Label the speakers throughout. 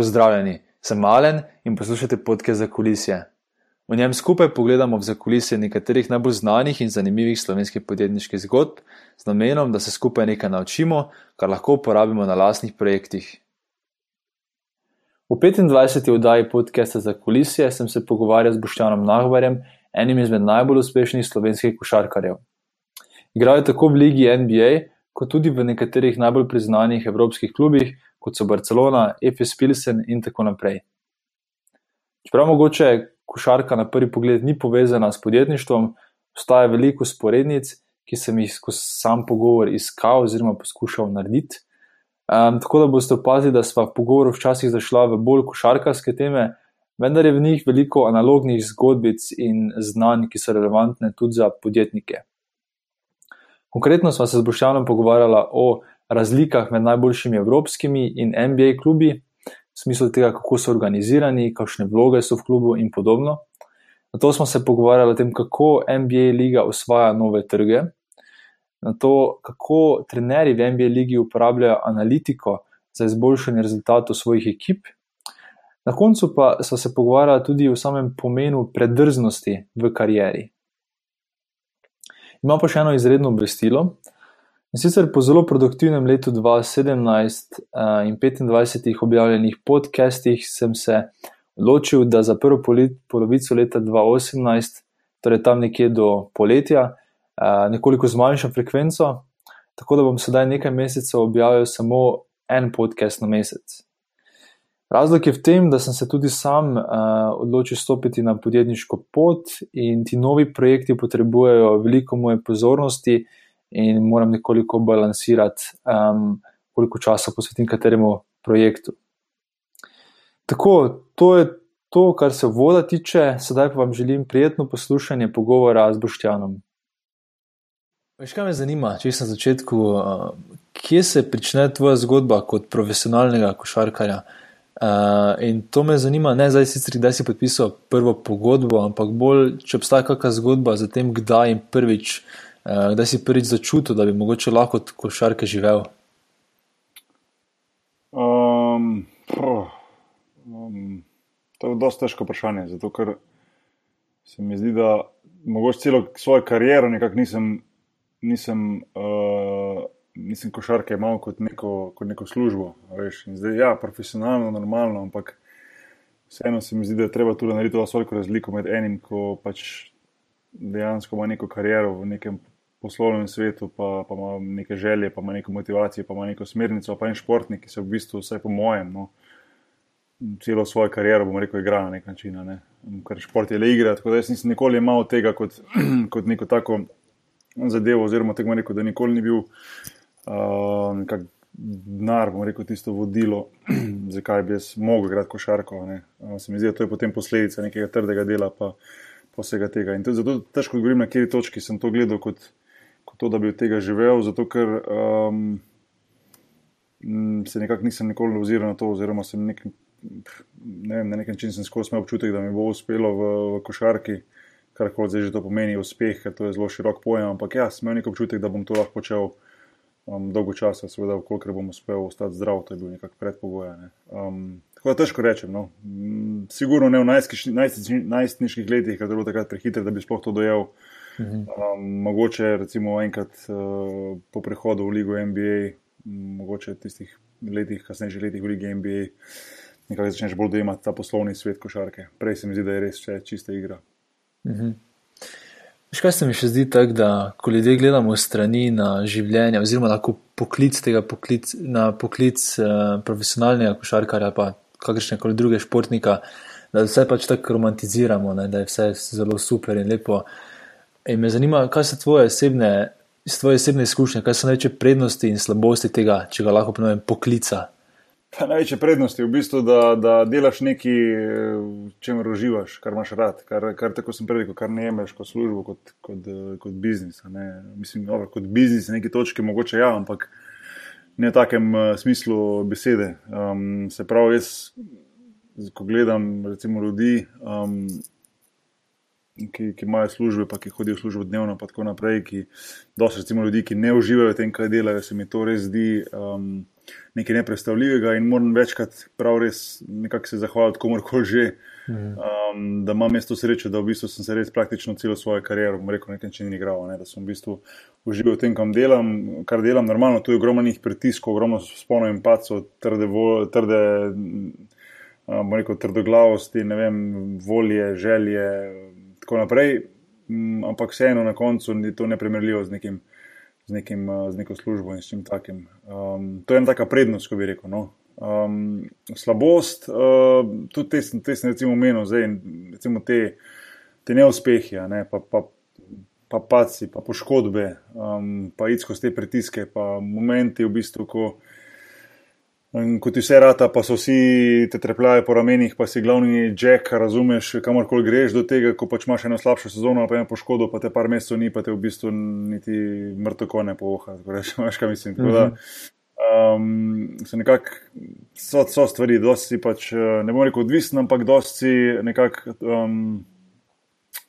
Speaker 1: Pozdravljeni, sem Malen in poslušate podke za kulisje. V njem skupaj pogledamo v zakulisje nekaterih najbolj znanih in zanimivih slovenskih podjetniških zgodb, z namenom, da se skupaj nekaj naučimo, kar lahko uporabimo na lastnih projektih. V 25. oddaji podcasta za kulisje sem se pogovarjal z Boštjanom Nahbarjem, enim izmed najbolj uspešnih slovenskih košarkarjev. Igrajo tako v ligi NBA, kot tudi v nekaterih najbolj priznanih evropskih klubih, kot so Barcelona, Efes Pilsen in tako naprej. Čeprav mogoče košarka na prvi pogled ni povezana s podjetništvom, obstaja veliko sporednic, ki sem jih skozi sam pogovor iskal oziroma poskušal narediti. Um, tako da boste opazili, da smo v pogovoru včasih zašla v bolj košarkarske teme, vendar je v njih veliko analognih zgodbic in znanj, ki so relevantne tudi za podjetnike. Konkretno smo se z Boštjanom pogovarjali o razlikah med najboljšimi evropskimi in NBA klubi, v smislu tega, kako so organizirani, kakšne vloge so v klubu in podobno. Na to smo se pogovarjali o tem, kako NBA liga osvaja nove trge, na to, kako trenerji v NBA ligi uporabljajo analitiko za izboljšanje rezultatov svojih ekip. Na koncu pa smo se pogovarjali tudi o samem pomenu predrznosti v karieri. Imamo pa še eno izredno obvestilo. In sicer po zelo produktivnem letu 2017 uh, in 25 objavljenih podcastih sem se odločil, da za prvo polovico leta 2018, torej tam nekje do poletja, uh, nekoliko zmanjšam frekvenco, tako da bom sedaj nekaj mesecev objavil samo en podcast na mesec. Razlog je v tem, da sem se tudi sam uh, odločil stopiti na podjetniško pot in ti novi projekti potrebujejo veliko moje pozornosti in moram nekoliko balansirati, um, koliko časa posvetim kateremu projektu. Tako, to je to, kar se voda tiče, sedaj pa vam želim prijetno poslušanje pogovora z Boštjanom. Veš, kaj me zanima, če sem na začetku, uh, kje se začne tvoja zgodba kot profesionalnega košarkarja? Uh, in to me zanima, ne zdaj sicer, kdaj si podpisal prvo pogodbo, ampak bolj, če obstaja kakšna zgodba za tem, kdaj in prvič uh, Eh, kdaj si prvič začutil, da bi mogoče lahko kot košarke živel?
Speaker 2: Um, um, to je dosta težko vprašanje, zato ker se mi zdi, da mogoče celo svojo kariero nekako nisem, nisem, uh, nisem košarke imel kot neko, kot neko službo. Zdaj, ja, profesionalno, normalno, ampak vseeno se mi zdi, da je treba tudi narediti veliko razliko med enim, ko pač dejansko ima neko kariero v nekem poslovnem svetu, pa, pa ima neke želje, pa ima neko motivacijo, pa ima neko smernico, pa en športnik, ki se v bistvu, vsaj po mojem, no, celo svojo kariero, bom rekel, igra na nek način. Ne. Ker šport je le igra, tako da jaz nisem nikoli imel tega kot, kot neko tako zadevo, oziroma tega rekel, da nikoli ni bil uh, nekak. Denar, bom rekel, tisto vodilo, zakaj bi jaz mogel igrati košarko. Uh, se mi zdi, da to je potem posledica nekega trdega dela, pa, pa vsega tega. In zato težko govorim, na kateri točki sem to gledal kot, to, da bi od tega živel, zato ker um, se nekako nisem nikoli oziral na to, oziroma sem nek, ne vem, na nek način sem skozi imel občutek, da mi bo uspelo v, v košarki, kar koli zdaj že to pomeni, uspeh, ker to je zelo širok pojem. Ampak ja, sem imel nek občutek, da bom to lahko počel um, dolgo časa, seveda, koliko bom uspel ostati zdrav, to je bil nekako predpogoj. Ne. Um, tako da težko rečem. No. Sigurno ne v najstniških letih, ker je bilo takrat prehitro, da bi sploh to dojel. Um, mogoče recimo enkrat uh, po prehodu v Ligo NBA, mogoče v tistih letih, kasnejših letih v Ligi NBA, nekaj začneš bolj dojemati ta poslovni svet košarke. Prej se mi zdi, da je res vse čista igra.
Speaker 1: Mhm. Še kaj se mi še zdi tako, da ko ljudje gledamo strani na življenje, oziroma na poklic tega poklic, na poklic uh, profesionalnega košarkarja, pa kakršne koli druge športnika, da vse pač tako romantiziramo, ne, da je vse zelo super in lepo. Uh, In me zanima, kaj so tvoje osebne, tvoje osebne izkušnje, kaj so največje prednosti in slabosti tega, če ga lahko pomenem, poklica.
Speaker 2: Pa največje prednosti je v bistvu, da, da delaš nekaj, čemer uživaš, kar imaš rad, kar, kar tako sem prej rekel, kar ne jemliš kot službo, kot, kot, kot biznis. Mislim, dobro, kot biznis na neki točki mogoče ja, ampak ne v takem uh, smislu besede. Um, se pravi, jaz, ko gledam recimo ljudi. Um, ki, ki imajo službe, pa ki hodijo v službo dnevno, pa tako naprej, ki dosti recimo ljudi, ki ne uživajo v tem, kaj delajo, se mi to res zdi um, nekaj neprestavljivega in moram večkrat prav res nekako se zahvaliti komorkoli že, um, da imam mesto sreče, da v bistvu sem se res praktično celo svojo kariero, bom rekel, nekaj čini igral, ne, da sem v bistvu užival v tem, kam delam, kar delam normalno, tu je ogromno njih pritiskov, ogromno spolno in pacov, trde, vo, trde bom rekel, trdoglavosti, ne vem, volje, želje, tako naprej, um, ampak vseeno na koncu ni to nepremerljivo z nekim z, nekim, z neko službo in s čim takim. Um, to je ena taka prednost, ko bi rekel. No. Um, slabost, uh, tudi te, te sem recimo omenil, zdaj, recimo te, te neuspehi, ne, pa, pa, pa paci, pa poškodbe, um, pa idsko z te pritiske, pa momenti v bistvu, ko. In kot ti vse rata, pa so vsi te trepljajo po ramenih, pa si glavni jack, razumeš, kamorkoli greš do tega, ko pač imaš eno slabšo sezono, pa eno poškodo, pa te par mesecev ni, pa te v bistvu niti mrtvo kone povoha. Veš, kaj mislim. Tako da um, so nekako, so, so stvari, dosti si pač, ne bom rekel odvisen, ampak dosti si nekako um,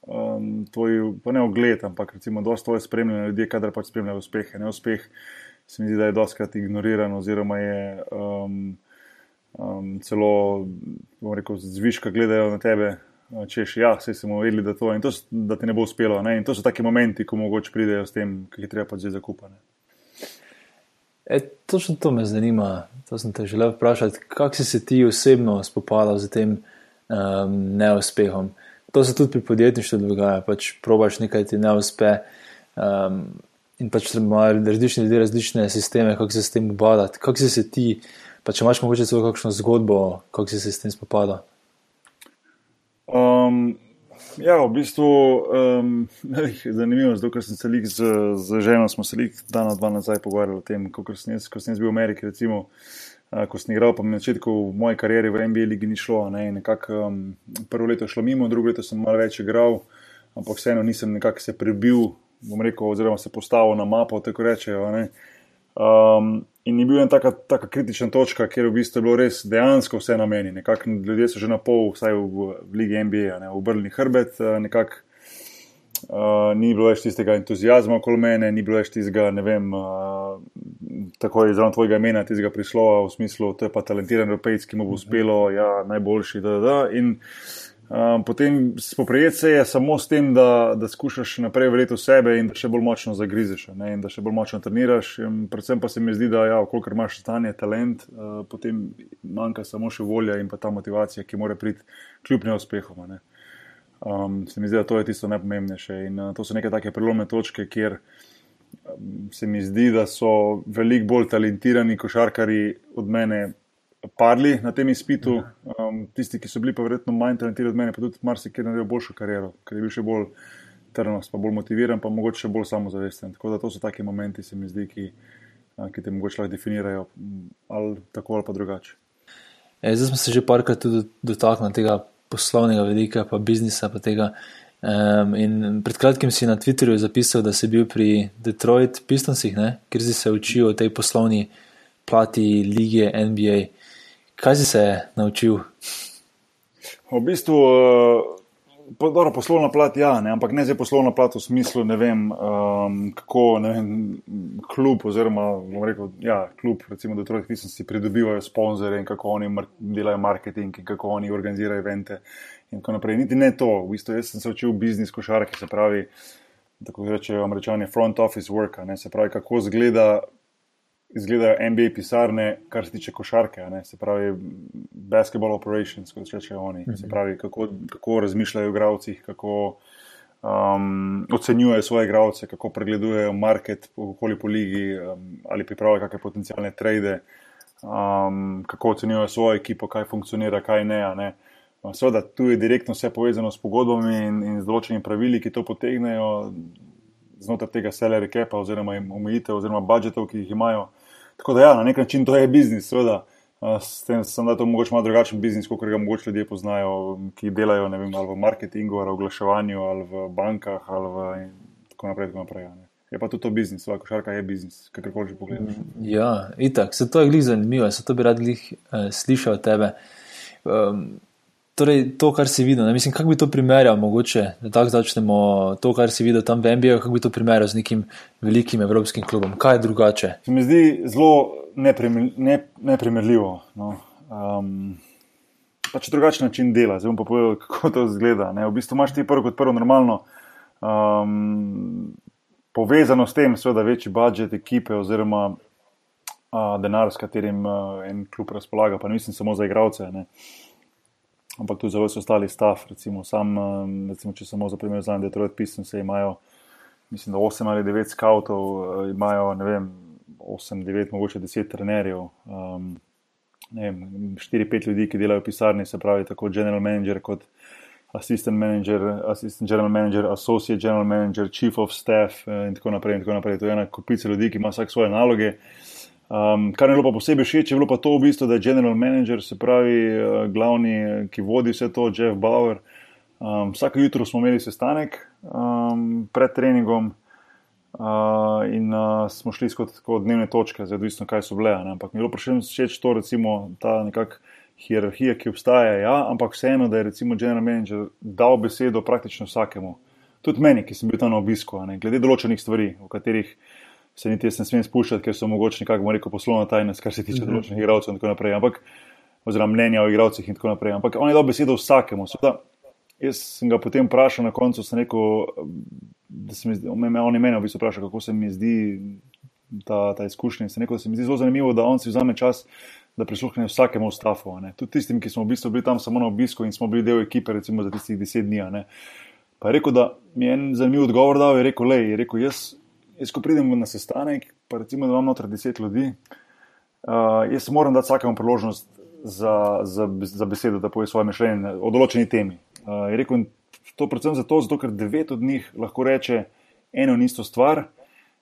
Speaker 2: um, tvoj, pa ne ogled, ampak recimo dosti tvoje spremljanje ljudi, kadar pač spremljajo uspehe, ne uspeh se mi zdi, da je doskrat ignoriran, oziroma je um, um, celo, bomo rekel, zviška gledajo na tebe, češ, ja, vse smo vedeli, da, to, to, da ti ne bo uspelo. Ne? In to so taki momenti, ko mogoče pridejo s tem, ki jih treba pač zdaj zakupati.
Speaker 1: E, točno to me zanima. To sem te želel vprašati, kako si se ti osebno spopadal z tem um, neuspehom. To se tudi pri podjetništvu dogaja, pač probaš nekaj ti ne uspe. Um, in pač imajo različni ljudje različne sisteme, kako se s tem ubadati. Kako si se ti, pa če imaš morda celo kakšno zgodbo, kako si se s tem spopadal?
Speaker 2: Um, ja, v bistvu um, je zanimivo, zato ker sem se lik z, z ženo, smo se lik dan dva nazaj pogovarjali o tem, kako sem jaz, ko sem bil v Ameriki, recimo. Uh, ko sem igral, pa na začetku v moji karieri v NBA ligi ni šlo. Ne, nekako, um, prvo leto je šlo mimo, drugo leto sem malo več igral, ampak vseeno nisem nekako se prebil bom rekel, oziroma se postavil na mapo, tako rečejo. Um, in ni bil en taka, taka kritična točka, kjer v bistvu je bilo res dejansko vse na meni. Nekako ljudje so že na pol, vsaj v, v Ligi NBA, ne, obrnili hrbet, eh, nekako. Uh, ni bilo več tistega entuzijazma okoli mene, ni bilo več tistega, ne vem, uh, tako je zraven tvojega imena, tistega prislova v smislu, to je pa talentiran Evropejc, ki mu bo uspelo, ja, najboljši, da, da. In Um, potem spoprijeti se je samo s tem, da, da skušaš naprej verjeti v sebe in da še bolj močno zagrizeš, ne, in da še bolj močno treniraš. In predvsem pa se mi zdi, da ja, kolikor imaš stanje, talent, uh, potem manjka samo še volja in pa ta motivacija, ki mora priti kljub neuspehom. Ne. Um, se mi zdi, da to je tisto najpomembnejše. In uh, to so neke take prelomne točke, kjer um, se mi zdi, da so veliko bolj talentirani košarkari od mene padli na tem izpitu. Um, tisti, ki so bili pa verjetno manj talentirani od mene, pa tudi marsikaj naredijo boljšo kariero, ker je bil še bolj trnost, pa bolj motiviran, pa mogoče še bolj samozavesten. Tako da to so taki momenti, se mi zdi, ki, ki te mogoče lahko definirajo ali tako ali pa drugače.
Speaker 1: E, zdaj smo se že parkrat tudi dotaknili tega poslovnega vidika, pa biznisa. Pa tega. Um, in pred kratkim si na Twitterju zapisal, da si bil pri Detroit Pistonsih, ne? kjer si se učil o tej poslovni plati lige NBA. Kaj si se naučil?
Speaker 2: V bistvu, uh, dobro, poslovna plat, ja, ne, ampak ne za poslovna plat v smislu, ne vem, um, kako ne vem, klub, oziroma rekel, ja, klub, recimo, da trojki si pridobivajo sponzorje in kako oni mar delajo marketing in kako oni organizirajo evente. In tako naprej. Niti ne to, v bistvu, jaz sem se učil biznis košarke, se pravi, tako rečejo američani, front office work, ne, se pravi, kako zgleda izgledajo NBA pisarne, kar se tiče košarke, ne? se pravi, basketball operations, kot rečejo oni. Se mhm. pravi, kako, kako razmišljajo o igravcih, kako um, ocenjujejo svoje igravce, kako pregledujejo market okoli po ligi um, ali pripravljajo kakšne potencijalne trade, um, kako ocenjujejo svojo ekipo, kaj funkcionira, kaj ne. ne? Seveda, tu je direktno vse povezano s pogodbami in, in z določenimi pravili, ki to potegnejo znotraj tega salary capa oziroma omejitev oziroma budžetov, ki jih imajo. Tako da, ja, na nek način to je biznis, seveda. S tem sem da to mogoče malo drugačen biznis, kot ga mogoče ljudje poznajo, ki delajo vem, ali v marketingu, ali v oglaševanju, ali v bankah, ali v tako naprej. Tako naprej ja, je pa tudi to biznis, vsaka šarka je biznis, kakorkoli že pogledaš.
Speaker 1: Ja, itak, se to je glih zanimivo, se to bi rad glih uh, slišal od tebe. Um, torej, to, kar si videl, ne? mislim, kako bi to primerjal, mogoče, da tako začnemo, to, kar si videl tam v MBA, kako bi to primerjal z nekim velikim evropskim klubom, kaj je drugače?
Speaker 2: Se mi zdi zelo neprimer, ne, neprimerljivo. No. Um, pač drugačen način dela, zdaj bom pa povedal, kako to izgleda. Ne. V bistvu imaš ti prvo kot prvo normalno. Um, Povezano s tem, seveda, večji budžet ekipe oziroma uh, denar, s katerim uh, en klub razpolaga, pa nisem samo za igralce. Uh, ampak tudi za vse ostali stav. Recimo, sam, um, recimo, če samo za primer znam, Detroit Pistons imajo, mislim, da 8 ali 9 skautov, uh, imajo ne vem, 8, 9, mogoče 10 trenerjev. Um, 4-5 ljudi, ki delajo v pisarni, se pravi, tako general manager kot assistant manager, assistant general manager, associate general manager, chief of staff uh, in tako naprej. In tako naprej. To je ena kupica ljudi, ki ima vsak svoje naloge. Um, kar je bilo pa posebej všeč, je bilo pa to v bistvu, da je general manager, se pravi, uh, glavni, ki vodi vse to, Jeff Bauer. Um, vsako jutro smo imeli sestanek um, pred treningom uh, in uh, smo šli skozi dnevne točke, zdaj odvisno, kaj so bile. Ne? Ampak mi je bilo predvsem všeč to, recimo, ta nekakšna hierarhija, ki obstaja, ja, ampak vseeno, da je recimo general manager dal besedo praktično vsakemu. Tudi meni, ki sem bil tam na obisku, ne? glede določenih stvari, v katerih se niti jaz ne smem spuščati, ker so mogoče nekako rekel poslovna tajnost, kar se tiče -hmm. določenih igralcev in tako naprej. Ampak, oziroma mnenja o igralcih in tako naprej. Ampak on je dal besedo vsakemu. Seveda, jaz sem ga potem vprašal na koncu, sem rekel, da se mi zdi, on je meni v bistvu vprašal, kako se mi zdi ta, ta izkušnja. Sem rekel, da se mi zdi zelo zanimivo, da on si vzame čas. Da prisluhne vsakemu stafu, tudi tistim, ki smo v bistvu bili tam samo na obisku in smo bili del ekipe, recimo za tistih deset dni. Pa je rekel, da mi je en zanimiv odgovor dal. Je rekel, le, je rekel, jaz Jaz, ko pridem na sestanek, pa recimo, da imam noter deset ljudi, uh, jaz moram dati vsakemu priložnost za, za, za besedo, da pove svoje mišljenje o določeni temi. Uh, je rekel, to predvsem zato, zato, ker devet od njih lahko reče eno in isto stvar,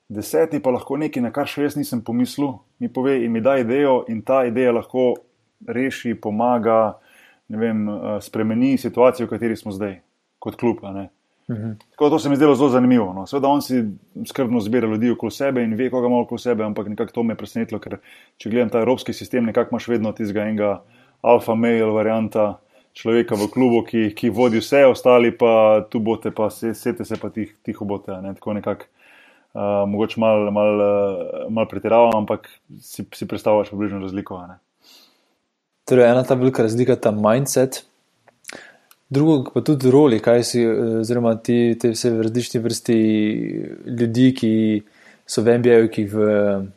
Speaker 2: deseti pa lahko nekaj, na kar še jaz nisem pomislil, mi pove in mi da idejo, in ta ideja lahko reši, pomaga, vem, uh, spremeni situacijo, v kateri smo zdaj, kot klub. Mhm. Tako, to se mi zdelo zelo zanimivo. No. Seveda on si skrbno zbira ljudi okoli sebe in ve, koga ima okoli sebe, ampak nekako to me je presenetilo, ker če gledam ta evropski sistem, nekako imaš vedno tistega enega alfa mail varianta človeka v klubu, ki, ki vodi vse, ostali pa tu bote, pa se, sete se pa tih, tiho bote. Ne. Tako nekako uh, mogoče mal, mal, mal pretiravam, ampak si, si predstavljaš približno razliko.
Speaker 1: Torej, ena ta velika razlika, ta mindset, drugo pa tudi roli, kaj si, oziroma ti, te vse različne vrsti ljudi, ki so v MBA-ju, ki v,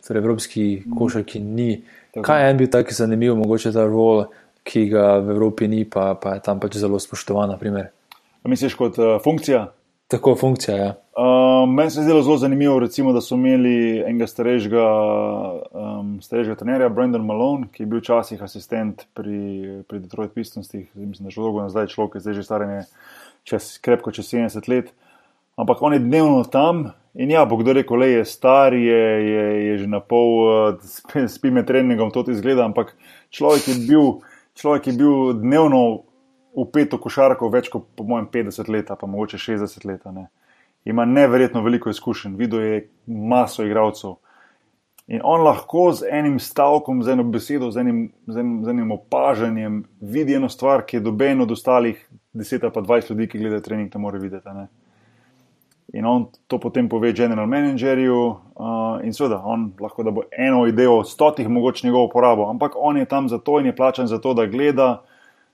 Speaker 1: v evropski košarki ni. Kaj je en bil tako zanimiv, mogoče ta rol, ki ga v Evropi ni, pa, pa je tam pač zelo spoštovan.
Speaker 2: Misliš kot uh, funkcija?
Speaker 1: Tako funkcija. Ja.
Speaker 2: Uh, meni se je zdelo zelo zanimivo, recimo, da so imeli enega starejšega, um, starejšega trenerja, Brendan Malone, ki je bil včasih asistent pri, pri Detroit Pistonsih, mislim, da je že dolgo nazaj človek, zdaj že star je čez, krepko čez 70 let. Ampak on je dnevno tam in ja, bo kdo rekel, le je star, je, je, je že na pol, uh, spi med treningom, to ti zgleda, ampak človek je bil, človek je bil dnevno upet v košarko več kot po mojem 50 let, pa mogoče 60 let. Ne. Ima neverjetno veliko izkušenj, videl je maso igralcev. In on lahko z enim stavkom, z eno besedo, z enim, z enim, z enim opažanjem vidi eno stvar, ki je doben od ostalih 10 ali 20 ljudi, ki gledajo trening, ne more videti. Ne. In on to potem pove general managerju, uh, in seveda, on lahko da bo eno idejo, stotih mogoče njegovo porabo, ampak on je tam zato in je plačan za to, da gleda,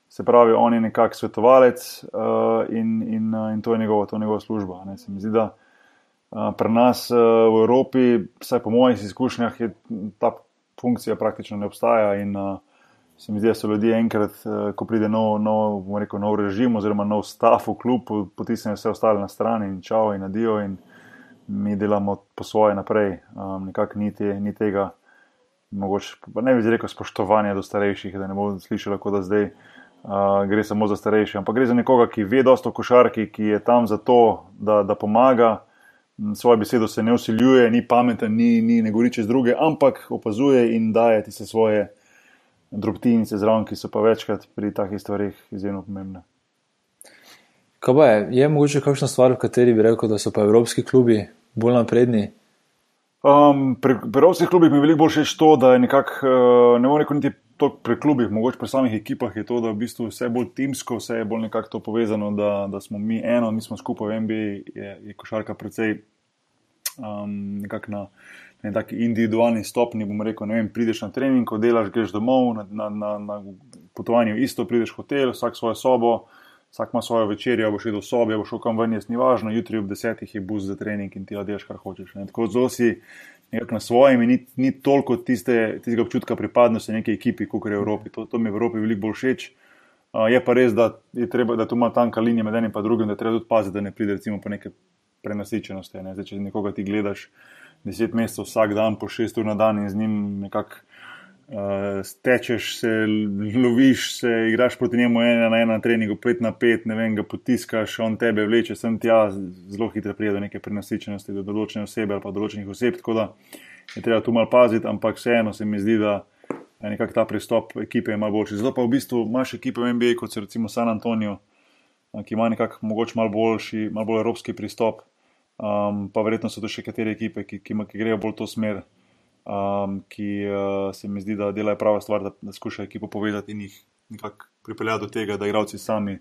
Speaker 2: Se pravi, on je nekakšen svetovalec uh, in, in, uh, in to je njegova, to je njegova služba. Ne. Se mi zdi, da uh, pri nas uh, v Evropi, vsaj po mojih izkušnjah, je ta funkcija praktično ne obstaja. In uh, se mi zdi, da so ljudje enkrat, uh, ko pride nov, nov, rekel, nov režim oziroma nov stav v klub, potisnejo vse ostale na stran in čau in adijo in mi delamo po svoje naprej. Um, nekako ni, te, ni tega, mogoče, ne bi rekel, spoštovanja do starejših, da ne bo slišalo, kot da zdaj gre samo za starejše, ampak gre za nekoga, ki ve dosto o košarki, ki je tam zato, da, da pomaga. Svojo besedo se ne usiljuje, ni pameten, ni, ni ne govori čez druge, ampak opazuje in daje ti se svoje drobtinice zraven, ki so pa večkrat pri takih stvarih izjemno pomembne.
Speaker 1: Kaj pa je, je mogoče kakšna stvar, v kateri bi rekel, da so pa evropski klubi bolj napredni?
Speaker 2: Um, pri, pri evropskih klubih mi je veliko bolj všeč to, da je nekako, uh, ne morem reči, to pri klubih, mogoče pri samih ekipah, je to, da v bistvu vse bolj timsko, vse je bolj nekako to povezano, da, da smo mi eno, mi smo skupaj v NBA, je, je košarka precej um, nekako na. Na taki individualni stopni, bom rekel, ne vem, prideš na trening, ko delaš, greš domov, na, na, na, na potovanju isto, prideš v hotel, vsak svojo sobo, vsak ima svojo večerjo, boš šel do sobe, boš šel kam ven, jaz ni važno, jutri ob desetih je bus za trening in ti odiš, kar hočeš. Ne. Tako zelo si nekako na svojem in ni, ni toliko tiste, tistega občutka pripadnosti neki ekipi, kot je v Evropi. To, to mi v Evropi veliko bolj všeč. Uh, je pa res, da je treba, da tu ima tanka linija med enim in drugim, da treba tudi paziti, da ne pride recimo po neke prenasičenosti. Ne. Zdaj, če nekoga ti gledaš deset mesecev vsak dan po šest ur na dan in z njim nekako uh, stečeš, se loviš, se igraš proti njemu ena na ena, treningu pet na pet, ne vem, ga potiskaš, on tebe vleče sem tja, zelo hitro pride do neke prenasičenosti, do določene osebe ali pa določenih oseb, tako da je treba tu malo paziti, ampak vseeno se mi zdi, da je nekako ta pristop ekipe malo boljši. Zato pa v bistvu imaš ekipe v NBA, kot se recimo San Antonijo, ki ima nekako mogoče malo boljši, malo bolj evropski pristop. Um, pa verjetno so to še katere ekipe, ki, ki, ki grejo bolj to smer, um, ki uh, se mi zdi, da delajo pravo stvar, da, da skušajo ekipo povedati in jih nekako pripeljati do tega, da igravci sami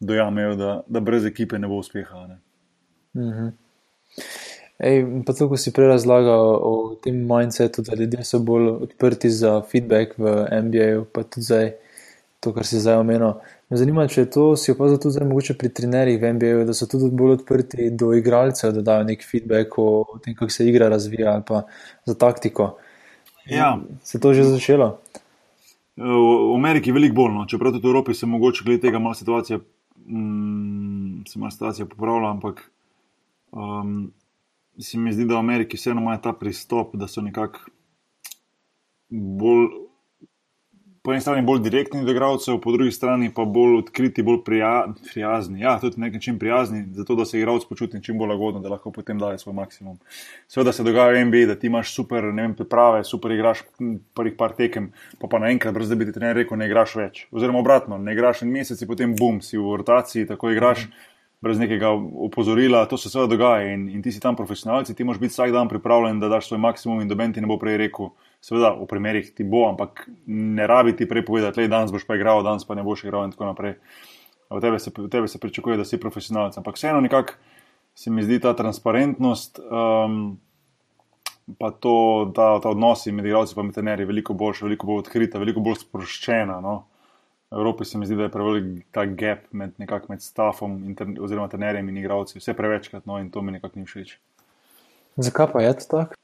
Speaker 2: dojamejo, da, da brez ekipe ne bo uspeha. Ne.
Speaker 1: Mhm. Ej, pa to, ko si prej razlagal o tem mindsetu, da ljudje so bolj odprti za feedback v MBA, pa tudi zdaj, to, kar si zdaj omenil. Me zanima, če to si opazil tudi zdaj, mogoče pri trenerjih v NBA, da so tudi bolj odprti do igralcev, da dajo nek feedback o, o tem, kako se igra razvija ali pa za taktiko.
Speaker 2: Ja.
Speaker 1: Se je to že začelo?
Speaker 2: V Ameriki je veliko bolj, no. čeprav tudi v Evropi se mogoče glede tega malo situacija, mm, se malo situacija popravlja, ampak um, se mi zdi, da v Ameriki vseeno imajo ta pristop, da so nekako bolj po eni strani bolj direktni do igralcev, po drugi strani pa bolj odkriti, bolj prija, prijazni. Ja, tudi na nek način prijazni, zato da se igralec počuti čim bolj lagodno, da lahko potem daje svoj maksimum. Seveda se dogaja v NBA, da ti imaš super vem, priprave, super igraš prvih par tekem, pa pa naenkrat, brez da bi ti trener rekel, ne igraš več. Oziroma obratno, ne igraš en mesec in potem bum, si v rotaciji, tako igraš. Mm. Brez nekega opozorila, to se seveda dogaja, in, in ti si tam profesionalci, ti moraš biti vsak dan pripravljen, da daš svoj maksimum, in doben ti ne bo prej rekel, seveda v primerih ti bo, ampak ne rabi ti prej povedati, da danes boš pa igral, danes pa ne boš igral in tako naprej. V tebe se, v tebe se pričakuje, da si profesionalec. Ampak vseeno nekako se mi zdi ta transparentnost, um, pa to, ta, ta odnosi med igralci in trenerji veliko boljša, veliko bolj odkrita, veliko bolj sproščena. No? V Evropi se mi zdi, da je prevelik ta gap med, med stafom oziroma trenerjem in igralci. Vse prevečkrat, no in to mi nekako ni všeč.
Speaker 1: Zakaj pa je to tako?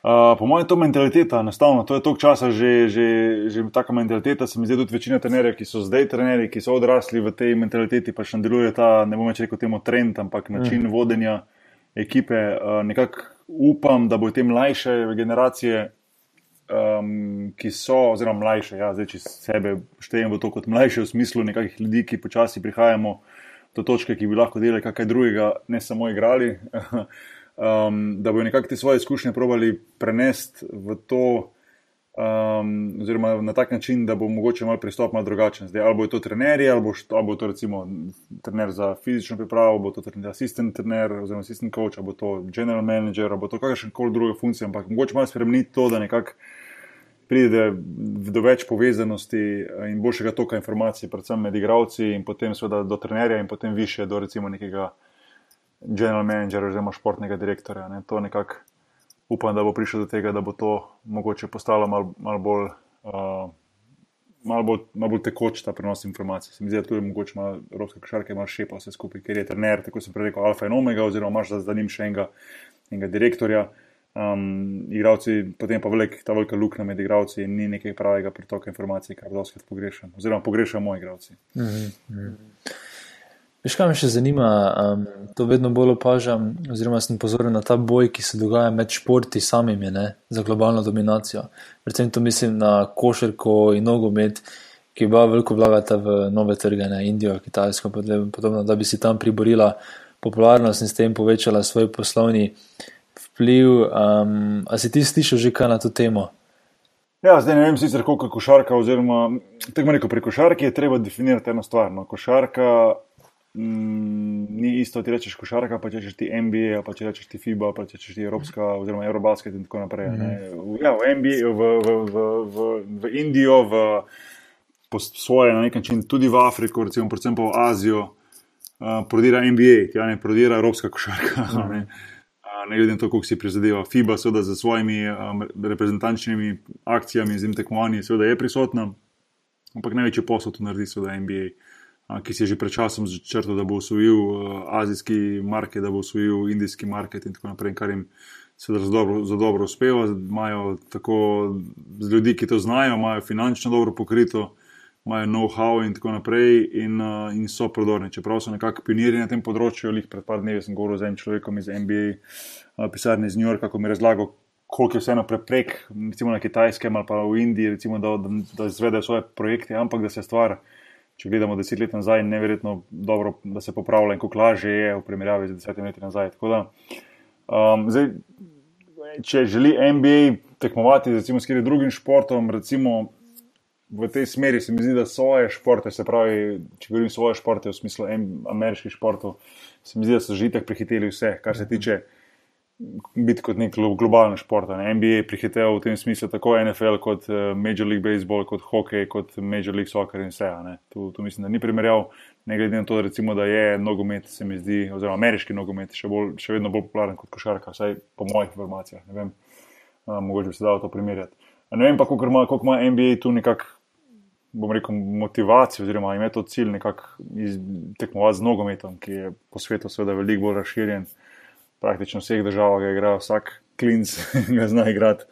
Speaker 2: Uh, po mojem, to je mentaliteta, enostavno. To je toliko časa že, že, že taka mentaliteta. Se mi zdi tudi večina trenerjev, ki so zdaj trenerji, ki so odrasli v tej mentaliteti, pa še nadaljuje ta, ne bom več rekel temu trend, ampak način mm. vodenja ekipe. Uh, nekako upam, da bo te mlajše generacije, um, ki so, oziroma mlajše, ja, zdaj če sebe štejem v to kot mlajše, v smislu nekakšnih ljudi, ki počasi prihajamo do točke, ki bi lahko delali kaj drugega, ne samo igrali. um, da bodo nekako te svoje izkušnje probali prenesti v to, um, oziroma na tak način, da bo mogoče malo pristop malo drugačen. Zdaj, ali bo to trenerji, ali bo, ali bo to recimo trener za fizično pripravo, bo to trener, asistent trener, oziroma asistent coach, ali bo to general manager, ali bo to kakršen koli druga funkcija, ampak mogoče malo spremeniti to, da nekako. Pride do več povezanosti in boljšega toka informacij, predvsem med igravci, in potem seveda do trenerja, in potem više do recimo nekega general manager oziroma športnega direktorja. Ne. To nekako upam, da bo prišlo do tega, da bo to mogoče postalo malo mal bolj. Uh, Malo bolj, mal bolj tekoč ta prenos informacij. Se mi zdi, da tu je mogoče malo evropske košarke, malo šepa vse skupaj, ker je trener, tako sem prej rekel, alfa in omega, oziroma imaš za njim še enega, enega direktorja. Um, igravci, potem pa velik, ta velika luknja med igravci in ni nekaj pravega pritoka informacij, kar doskrat pogrešam, oziroma pogrešam moji igravci. Mm -hmm.
Speaker 1: Veš, kaj me še zanima, um, to vedno bolj opažam, oziroma sem pozoren na ta boj, ki se dogaja med športi samimi ne, za globalno dominacijo. Predvsem to mislim na košarko in nogomet, ki oba veliko vlagata v nove trge, ne Indijo, Kitajsko in podobno, da bi si tam priborila popularnost in s tem povečala svoj poslovni vpliv. Um, a si ti slišal že kaj na to temo?
Speaker 2: Ja, zdaj ne vem sicer, koliko je košarka, oziroma tako rekoč, pri košarki je treba definirati eno stvar. No. Košarka mm, ni isto, ti rečeš košarka, pa če rečeš ti NBA, pa če rečeš ti FIBA, pa če rečeš ti Evropska oziroma Eurobasket in tako naprej. Mm -hmm. Ja, v NBA, v, v, v, v, v Indijo, v svoje na nek način, tudi v Afriko, recimo, predvsem pa v Azijo, uh, prodira NBA, tja ne prodira Evropska košarka. Mm -hmm. Ne glede na to, kako si prizadeva. FIBA, seveda, z svojimi um, reprezentančnimi akcijami, z tekmovanji, seveda je prisotna, ampak največji posel to naredi, seveda, NBA. Uh, ki si je že pred časom začrtal, da bo usvojil azijski market, da bo usvojil indijski market in tako naprej, kar jim seveda za dobro, za dobro uspeva. Imajo tako z ljudi, ki to znajo, imajo finančno dobro pokrito, imajo know-how in tako naprej in, in so prodorni. Čeprav so nekako pionirji na tem področju, jih pred par dnevi sem govoril z enim človekom iz NBA, pisarne iz New Yorka, ko mi je razlagal. Koliko je vseeno preprek, recimo na kitajskem ali pa v Indiji, recimo, da, da, da izvedejo svoje projekte, ampak da se stvar če gledamo deset let nazaj, neverjetno dobro, da se popravlja in kako lažje je v primerjavi z desetimi leti nazaj. Da, um, zdaj, če želi NBA tekmovati recimo, s katerim drugim športom, recimo v tej smeri, se mi zdi, da svoje športe, se pravi, če govorim svoje športe v smislu ameriških športov, se mi zdi, da so že itek prehiteli vse, kar se tiče biti kot nek globalen šport. Ne? NBA je prihiteval v tem smislu tako NFL kot uh, Major League Baseball, kot hokej, kot Major League Soccer in vse. Tu, tu mislim, da ni primerjal, ne glede na to, da, recimo, da je nogomet, se mi zdi, oziroma ameriški nogomet še, bolj, še vedno bolj popularen kot košarka, vsaj po mojih informacijah. Ne vem, uh, mogoče bi se dalo to primerjati. Ne vem pa, koliko ima, koliko ima NBA tu nekako. Bom rekel, motivacijo, oziroma ima to cilj nekako tekmovati z nogometom, ki je po svetu, seveda, veliko bolj razširjen. Praktično vseh državah igra, vsak klinc ga zna igrati.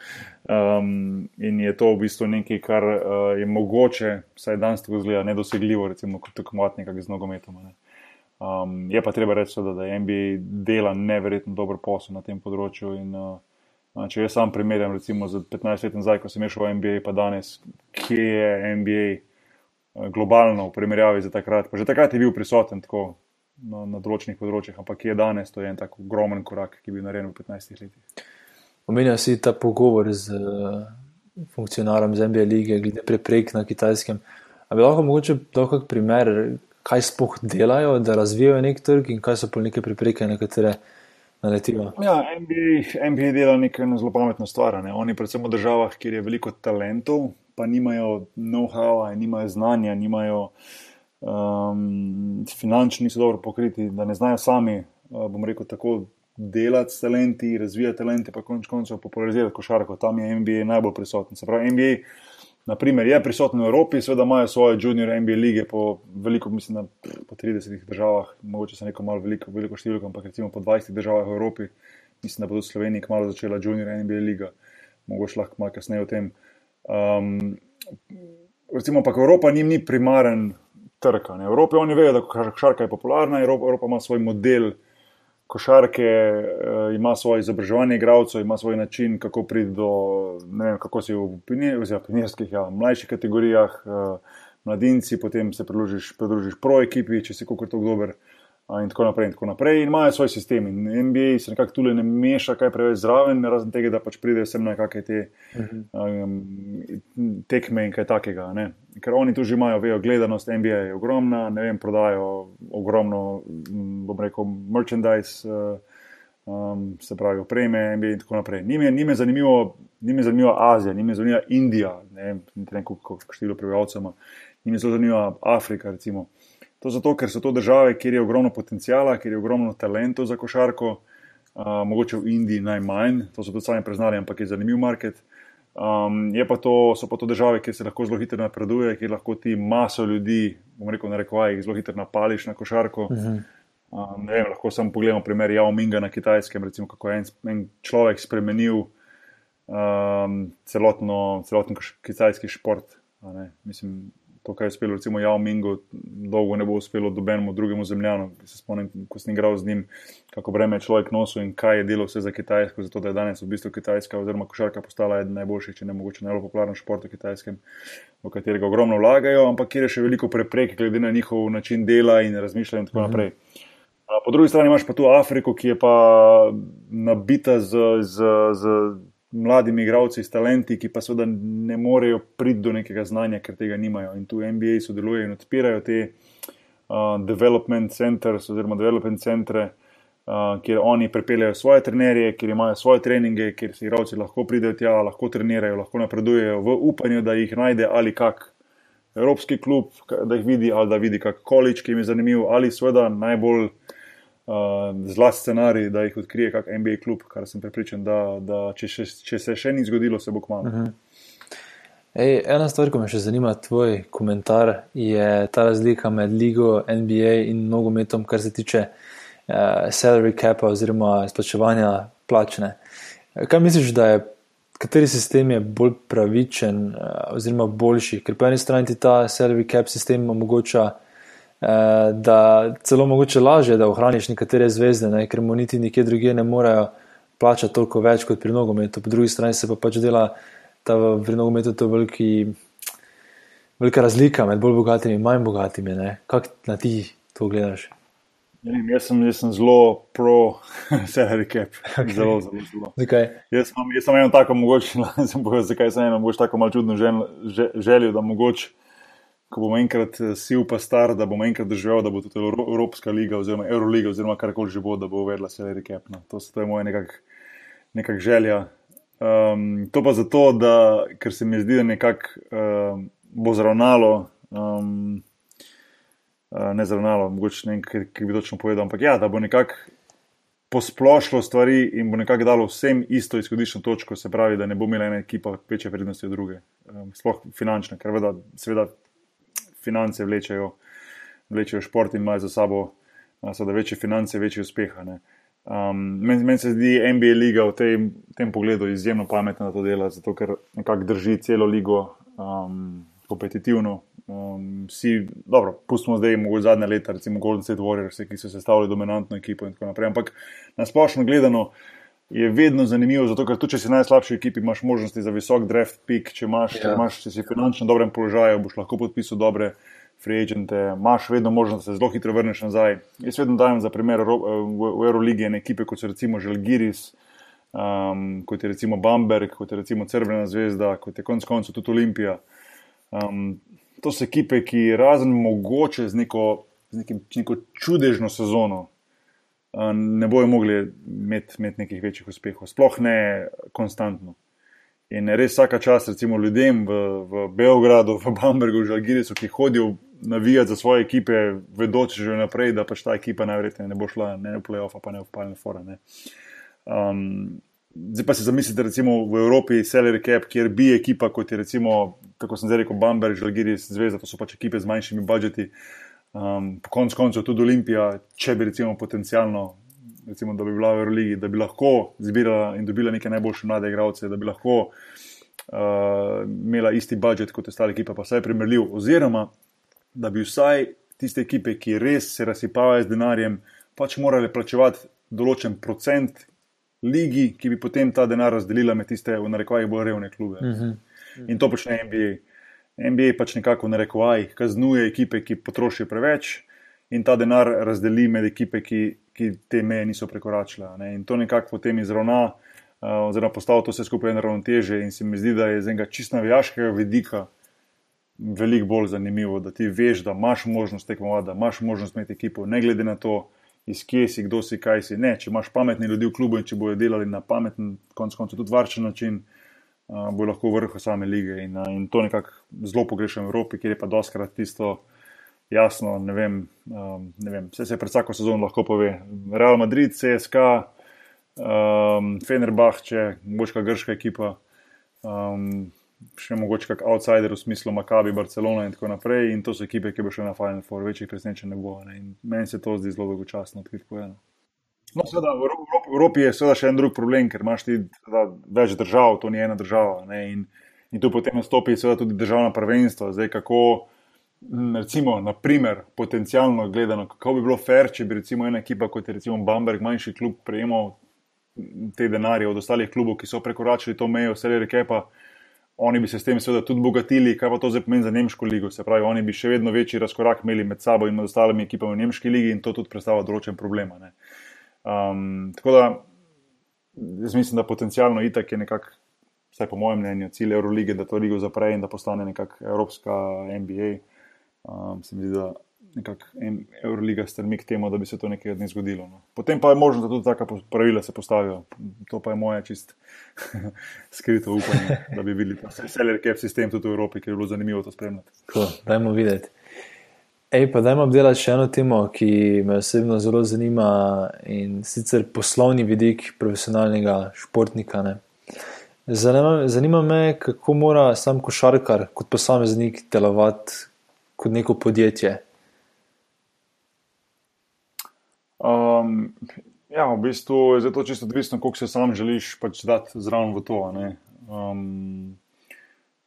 Speaker 2: Um, in je to v bistvu nekaj, kar uh, je mogoče, vsaj danes tako zgleda, nedosegljivo, recimo, kot tekmovati nekaj z nogometom. Ne. Um, je pa treba reči, da, da NBA dela neverjetno dober posel na tem področju. In, uh, če jaz sam primerjam, recimo, z 15 leti nazaj, ko sem šel v NBA, pa danes, kje je NBA uh, globalno v primerjavi z takrat. Pa že takrat je bil prisoten tako na, na določenih področjih, ampak je danes to je en tako ogromen korak, ki bi naredil v 15 letih.
Speaker 1: Omenja si ta pogovor z uh, funkcionarjem ZMB lige, glede preprek na kitajskem. Ali lahko mogoče lahko primer, kaj spoh delajo, da razvijajo nek trg in kaj so pa neke prepreke, na katere naletijo?
Speaker 2: Ja, MBA, MBA dela nekaj zelo pametno stvar. Ne? Oni, predvsem v državah, kjer je veliko talentov, pa nimajo know-how, nimajo znanja, nimajo um, finančno niso dobro pokriti, da ne znajo sami, uh, bom rekel, tako delati s talenti, razvijati talente, pa konč koncev popularizirati košarko. Tam je NBA najbolj prisoten. Se pravi, NBA. Naprimer, je prisoten v Evropi, seveda imajo svoje junior NBA lige po veliko, mislim, da po 30 državah, mogoče se neko malo veliko, veliko številko, ampak recimo po 20 državah v Evropi, mislim, da bo tudi Slovenija kmalo začela junior NBA liga, mogoče lahko malo kasneje o tem. Um, recimo, ampak Evropa njim ni primaren trg. V Evropi oni vejo, da košarka je popularna, Evropa, Evropa ima svoj model košarke, eh, ima svoje izobraževanje igralcev, ima svoj način, kako priti do, ne vem, kako si v pionirskih, ja, mlajših kategorijah, eh, mladinci, potem se pridružiš, pridružiš pro ekipi, če si kako tako dober in tako naprej. In tako naprej. In imajo svoj sistem. In NBA se nekako tu ne meša kaj preveč zraven, razen tega, da pač pridejo sem na kakšne te um, tekme in kaj takega. Ne? Ker oni tu že imajo, vejo, gledanost NBA je ogromna, ne vem, prodajo ogromno, bom rekel, merchandise. Uh, Um, se pravi, opreme, MBA in tako naprej. Ni me zanimivo, zanimivo Azija, ni me zanimiva Indija, ne vem, ne vem koliko število prebivalcev ima, ni me zelo zanimiva Afrika, recimo. To zato, ker so to države, kjer je ogromno potencijala, kjer je ogromno talentov za košarko, uh, mogoče v Indiji najmanj, to so tudi sami priznali, ampak je zanimiv market. Um, pa to, so pa to države, kjer se lahko zelo hitro napreduje, kjer lahko ti maso ljudi, bom rekel, na rekovajih, zelo hitro napališ na košarko. Uh -huh. um, vem, lahko samo pogledamo primer Jao Minga na kitajskem, recimo, kako je en, en človek spremenil um, celotno, celotno kitajski šport. Mislim, to, kar je uspelo, recimo, Jao Mingo, dolgo ne bo uspelo dobenemu drugemu zemljanu. Se spomnim, ko sem igral z njim, kako breme je človek nosil in kaj je delo vse za Kitajsko, zato da je danes v bistvu Kitajska oziroma košarka postala eden najboljših, če ne mogoče najbolj popularen šport v Kitajskem, v katerega ogromno vlagajo, ampak kjer je še veliko preprek, glede na njihov način dela in razmišljanja in tako mhm. naprej. Po drugi strani imaš pa tu Afriko, ki je pa nabita z, z, z mladimi igravci s talenti, ki pa seveda ne morejo priti do nekega znanja, ker tega nimajo. In tu NBA sodelujejo in odpirajo te uh, development centers oziroma development centre, uh, kjer oni pripeljajo svoje trenerje, kjer imajo svoje treninge, kjer si igralci lahko pridejo tja, lahko trenirajo, lahko napredujejo v upanju, da jih najde ali kak evropski klub, da jih vidi ali da vidi kak količ, ki jim je zanimiv ali seveda najbolj. Uh, zlasti scenarij, da jih odkrije kak NBA klub, kar sem prepričan, da, da če, še, če se še ni zgodilo, se bo kmalo. Uh
Speaker 1: -huh. Ej, ena stvar, ki me še zanima, tvoj komentar, je ta razlika med ligo NBA in nogometom, kar se tiče uh, salary capa oziroma izplačevanja plačne. Kaj misliš, da je, kateri sistem je bolj pravičen uh, oziroma boljši? Ker po eni strani ti ta salary cap sistem omogoča, uh, da celo mogoče lažje, da ohraniš nekatere zvezde, ne? ker mu niti nikjer drugje ne morejo plačati toliko več kot pri nogometu, po drugi strani se pa pač dela ta v nogometu to veliki, velika razlika med bolj bogatimi in manj bogatimi. Kako na ti to gledaš?
Speaker 2: Ja, jaz sem, jaz sem zelo pro salary cap. Okay. Zelo, zelo, zelo.
Speaker 1: Zakaj?
Speaker 2: Jaz sem, jaz sem eno tako mogoče, sem povedal, zakaj sem eno mogoče tako malo čudno žel, želel, da mogoče, ko bomo enkrat eh, sil pa star, da bomo enkrat doživel, da bo tudi Evropska liga oziroma Euroliga oziroma karkoli že bo, da bo uvedla salary cap. No. To, to je moja nekak, nekak želja. Um, to pa zato, da, ker se mi zdi, da nekako um, bo zravnalo, um, ne zravnalo, mogoče ne vem, kaj bi točno povedal, ampak ja, da bo nekako posplošilo stvari in bo nekako dalo vsem isto izhodiščno točko, se pravi, da ne bo imela ena ekipa večje prednosti od druge, um, sploh finančne, ker veda, seveda finance vlečejo, vlečejo šport in imajo za sabo, da večje finance, večje uspeha. Um, Meni men se zdi NBA liga v tem, tem pogledu izjemno pametna, da to dela, zato ker nekako drži celo ligo um, kompetitivno. Um, vsi, dobro, pustimo zdaj, mogoče zadnje leta, recimo Golden State Warriors, ki so sestavljali dominantno ekipo in tako naprej. Ampak na splošno gledano je vedno zanimivo, zato ker tudi če si najslabši ekipi, imaš možnosti za visok draft pick, če, imaš, ja. če, imaš, če si finančno dobrem položaju, boš lahko podpisal dobre free agente, imaš vedno možnost, da se zelo hitro vrneš nazaj. Jaz vedno dajem za primer v Euroligi ene ekipe, kot so recimo Žalgiris, um, kot je recimo Bamberg, kot je recimo Crvena zvezda, kot je konec koncev tudi Olimpija. Um, to so ekipe, ki razen mogoče z neko, z nekim, neko čudežno sezono. Ne bojo mogli imeti, imeti nekih večjih uspehov, sploh ne konstantno. In res vsaka čas, recimo ljudem v, v Beogradu, v Bambergu, v Žalgirisu, ki hodijo navijati za svoje ekipe, vedoč že naprej, da pač ta ekipa najverjetneje ne bo šla ne v playoff, pa ne v palne fore. Um, zdaj pa si zamislite, recimo v Evropi, Seller Cap, kjer bi ekipa, kot je recimo, tako sem zdaj rekel, Bamberg, Žalgiris, Zvezda, to so pač ekipe z manjšimi budžeti, um, po koncu koncev tudi Olimpija, če bi recimo potencialno. Recimo, da bi bila v Euroligi, da bi lahko zbirala in dobila neke najboljše mlade igralce, da bi lahko uh, imela isti budžet kot ostale ekipe, pa vsaj primerljiv, oziroma da bi vsaj tiste ekipe, ki res se razsipavajo z denarjem, pač morali plačevati določen procent ligi, ki bi potem ta denar razdelila med tiste, v narekovajih, bolj revne klube. Uh -huh. In to počne NBA. NBA pač nekako v narekovajih kaznuje ekipe, ki potrošijo preveč. In ta denar razdeli med ekipe, ki, ki te meje niso prekoračile. Ne? In to nekako potem izravna, uh, oziroma postavlja to vse skupaj na ravnoteže. In se mi zdi, da je z enega čisto navijaškega vidika veliko bolj zanimivo, da ti veš, da imaš možnost tekmovati, da imaš možnost imeti ekipo, ne glede na to, iz kje si, kdo si, kaj si. Ne, če imaš pametne ljudi v klubu in če bojo delali na pameten, konec koncev tudi varčen način, bo lahko vrh same lige. In, uh, in to nekako zelo pogrešam v Evropi, kjer je pa doskrat tisto. Jasno, ne vem, um, ne vem, vse se pred vsako sezono lahko pove. Real Madrid, CSK, um, Fenerbahče, boška grška ekipa, um, še mogoče kak outsider v smislu Makabi, Barcelona in tako naprej. In to so ekipe, ki bo šle na Final Four, večjih presenečenj ne bo. Ne. Meni se to zdi zelo dolgočasno, odkrit povedano. No, seveda, v Evropi je seveda še en drug problem, ker imaš ti seveda, več držav, to ni ena država. In, in tu potem nastopi seveda tudi državna prvenstva. Zdaj, kako, recimo, naprimer, potencialno gledano, kako bi bilo fair, če bi recimo ena ekipa kot je recimo Bamberg, manjši klub, prejemal te denarje od ostalih klubov, ki so prekoračili to mejo, vse reke pa oni bi se s tem seveda tudi bogatili, kaj pa to zdaj pomeni za Nemško ligo. Se pravi, oni bi še vedno večji razkorak imeli med sabo in med ostalimi ekipami v Nemški ligi in to tudi predstavlja določen problem. Um, tako da jaz mislim, da potencialno itak je nekako, vsaj po mojem mnenju, cilj Eurolige, da to ligo zapre in da postane nekakšna Evropska NBA. Um, se mi zdi, da nekako Euroliga strmi k temu, da bi se to nekaj dni zgodilo. No. Potem pa je možno, da tudi taka pravila se postavijo. To pa je moje čist skrito upanje, da bi videli vse LRK sistem tudi v Evropi, ker je bilo zanimivo to spremljati.
Speaker 1: Cool. Dajmo videti. Ej, pa dajmo obdelati še eno temo, ki me osebno zelo zanima in sicer poslovni vidik profesionalnega športnika. Ne? Zanima, zanima me, kako mora sam košarkar kot posameznik delovati kot neko podjetje.
Speaker 2: Um, ja, v bistvu je to čisto odvisno, koliko se sam želiš pač dati zraven v to. Um,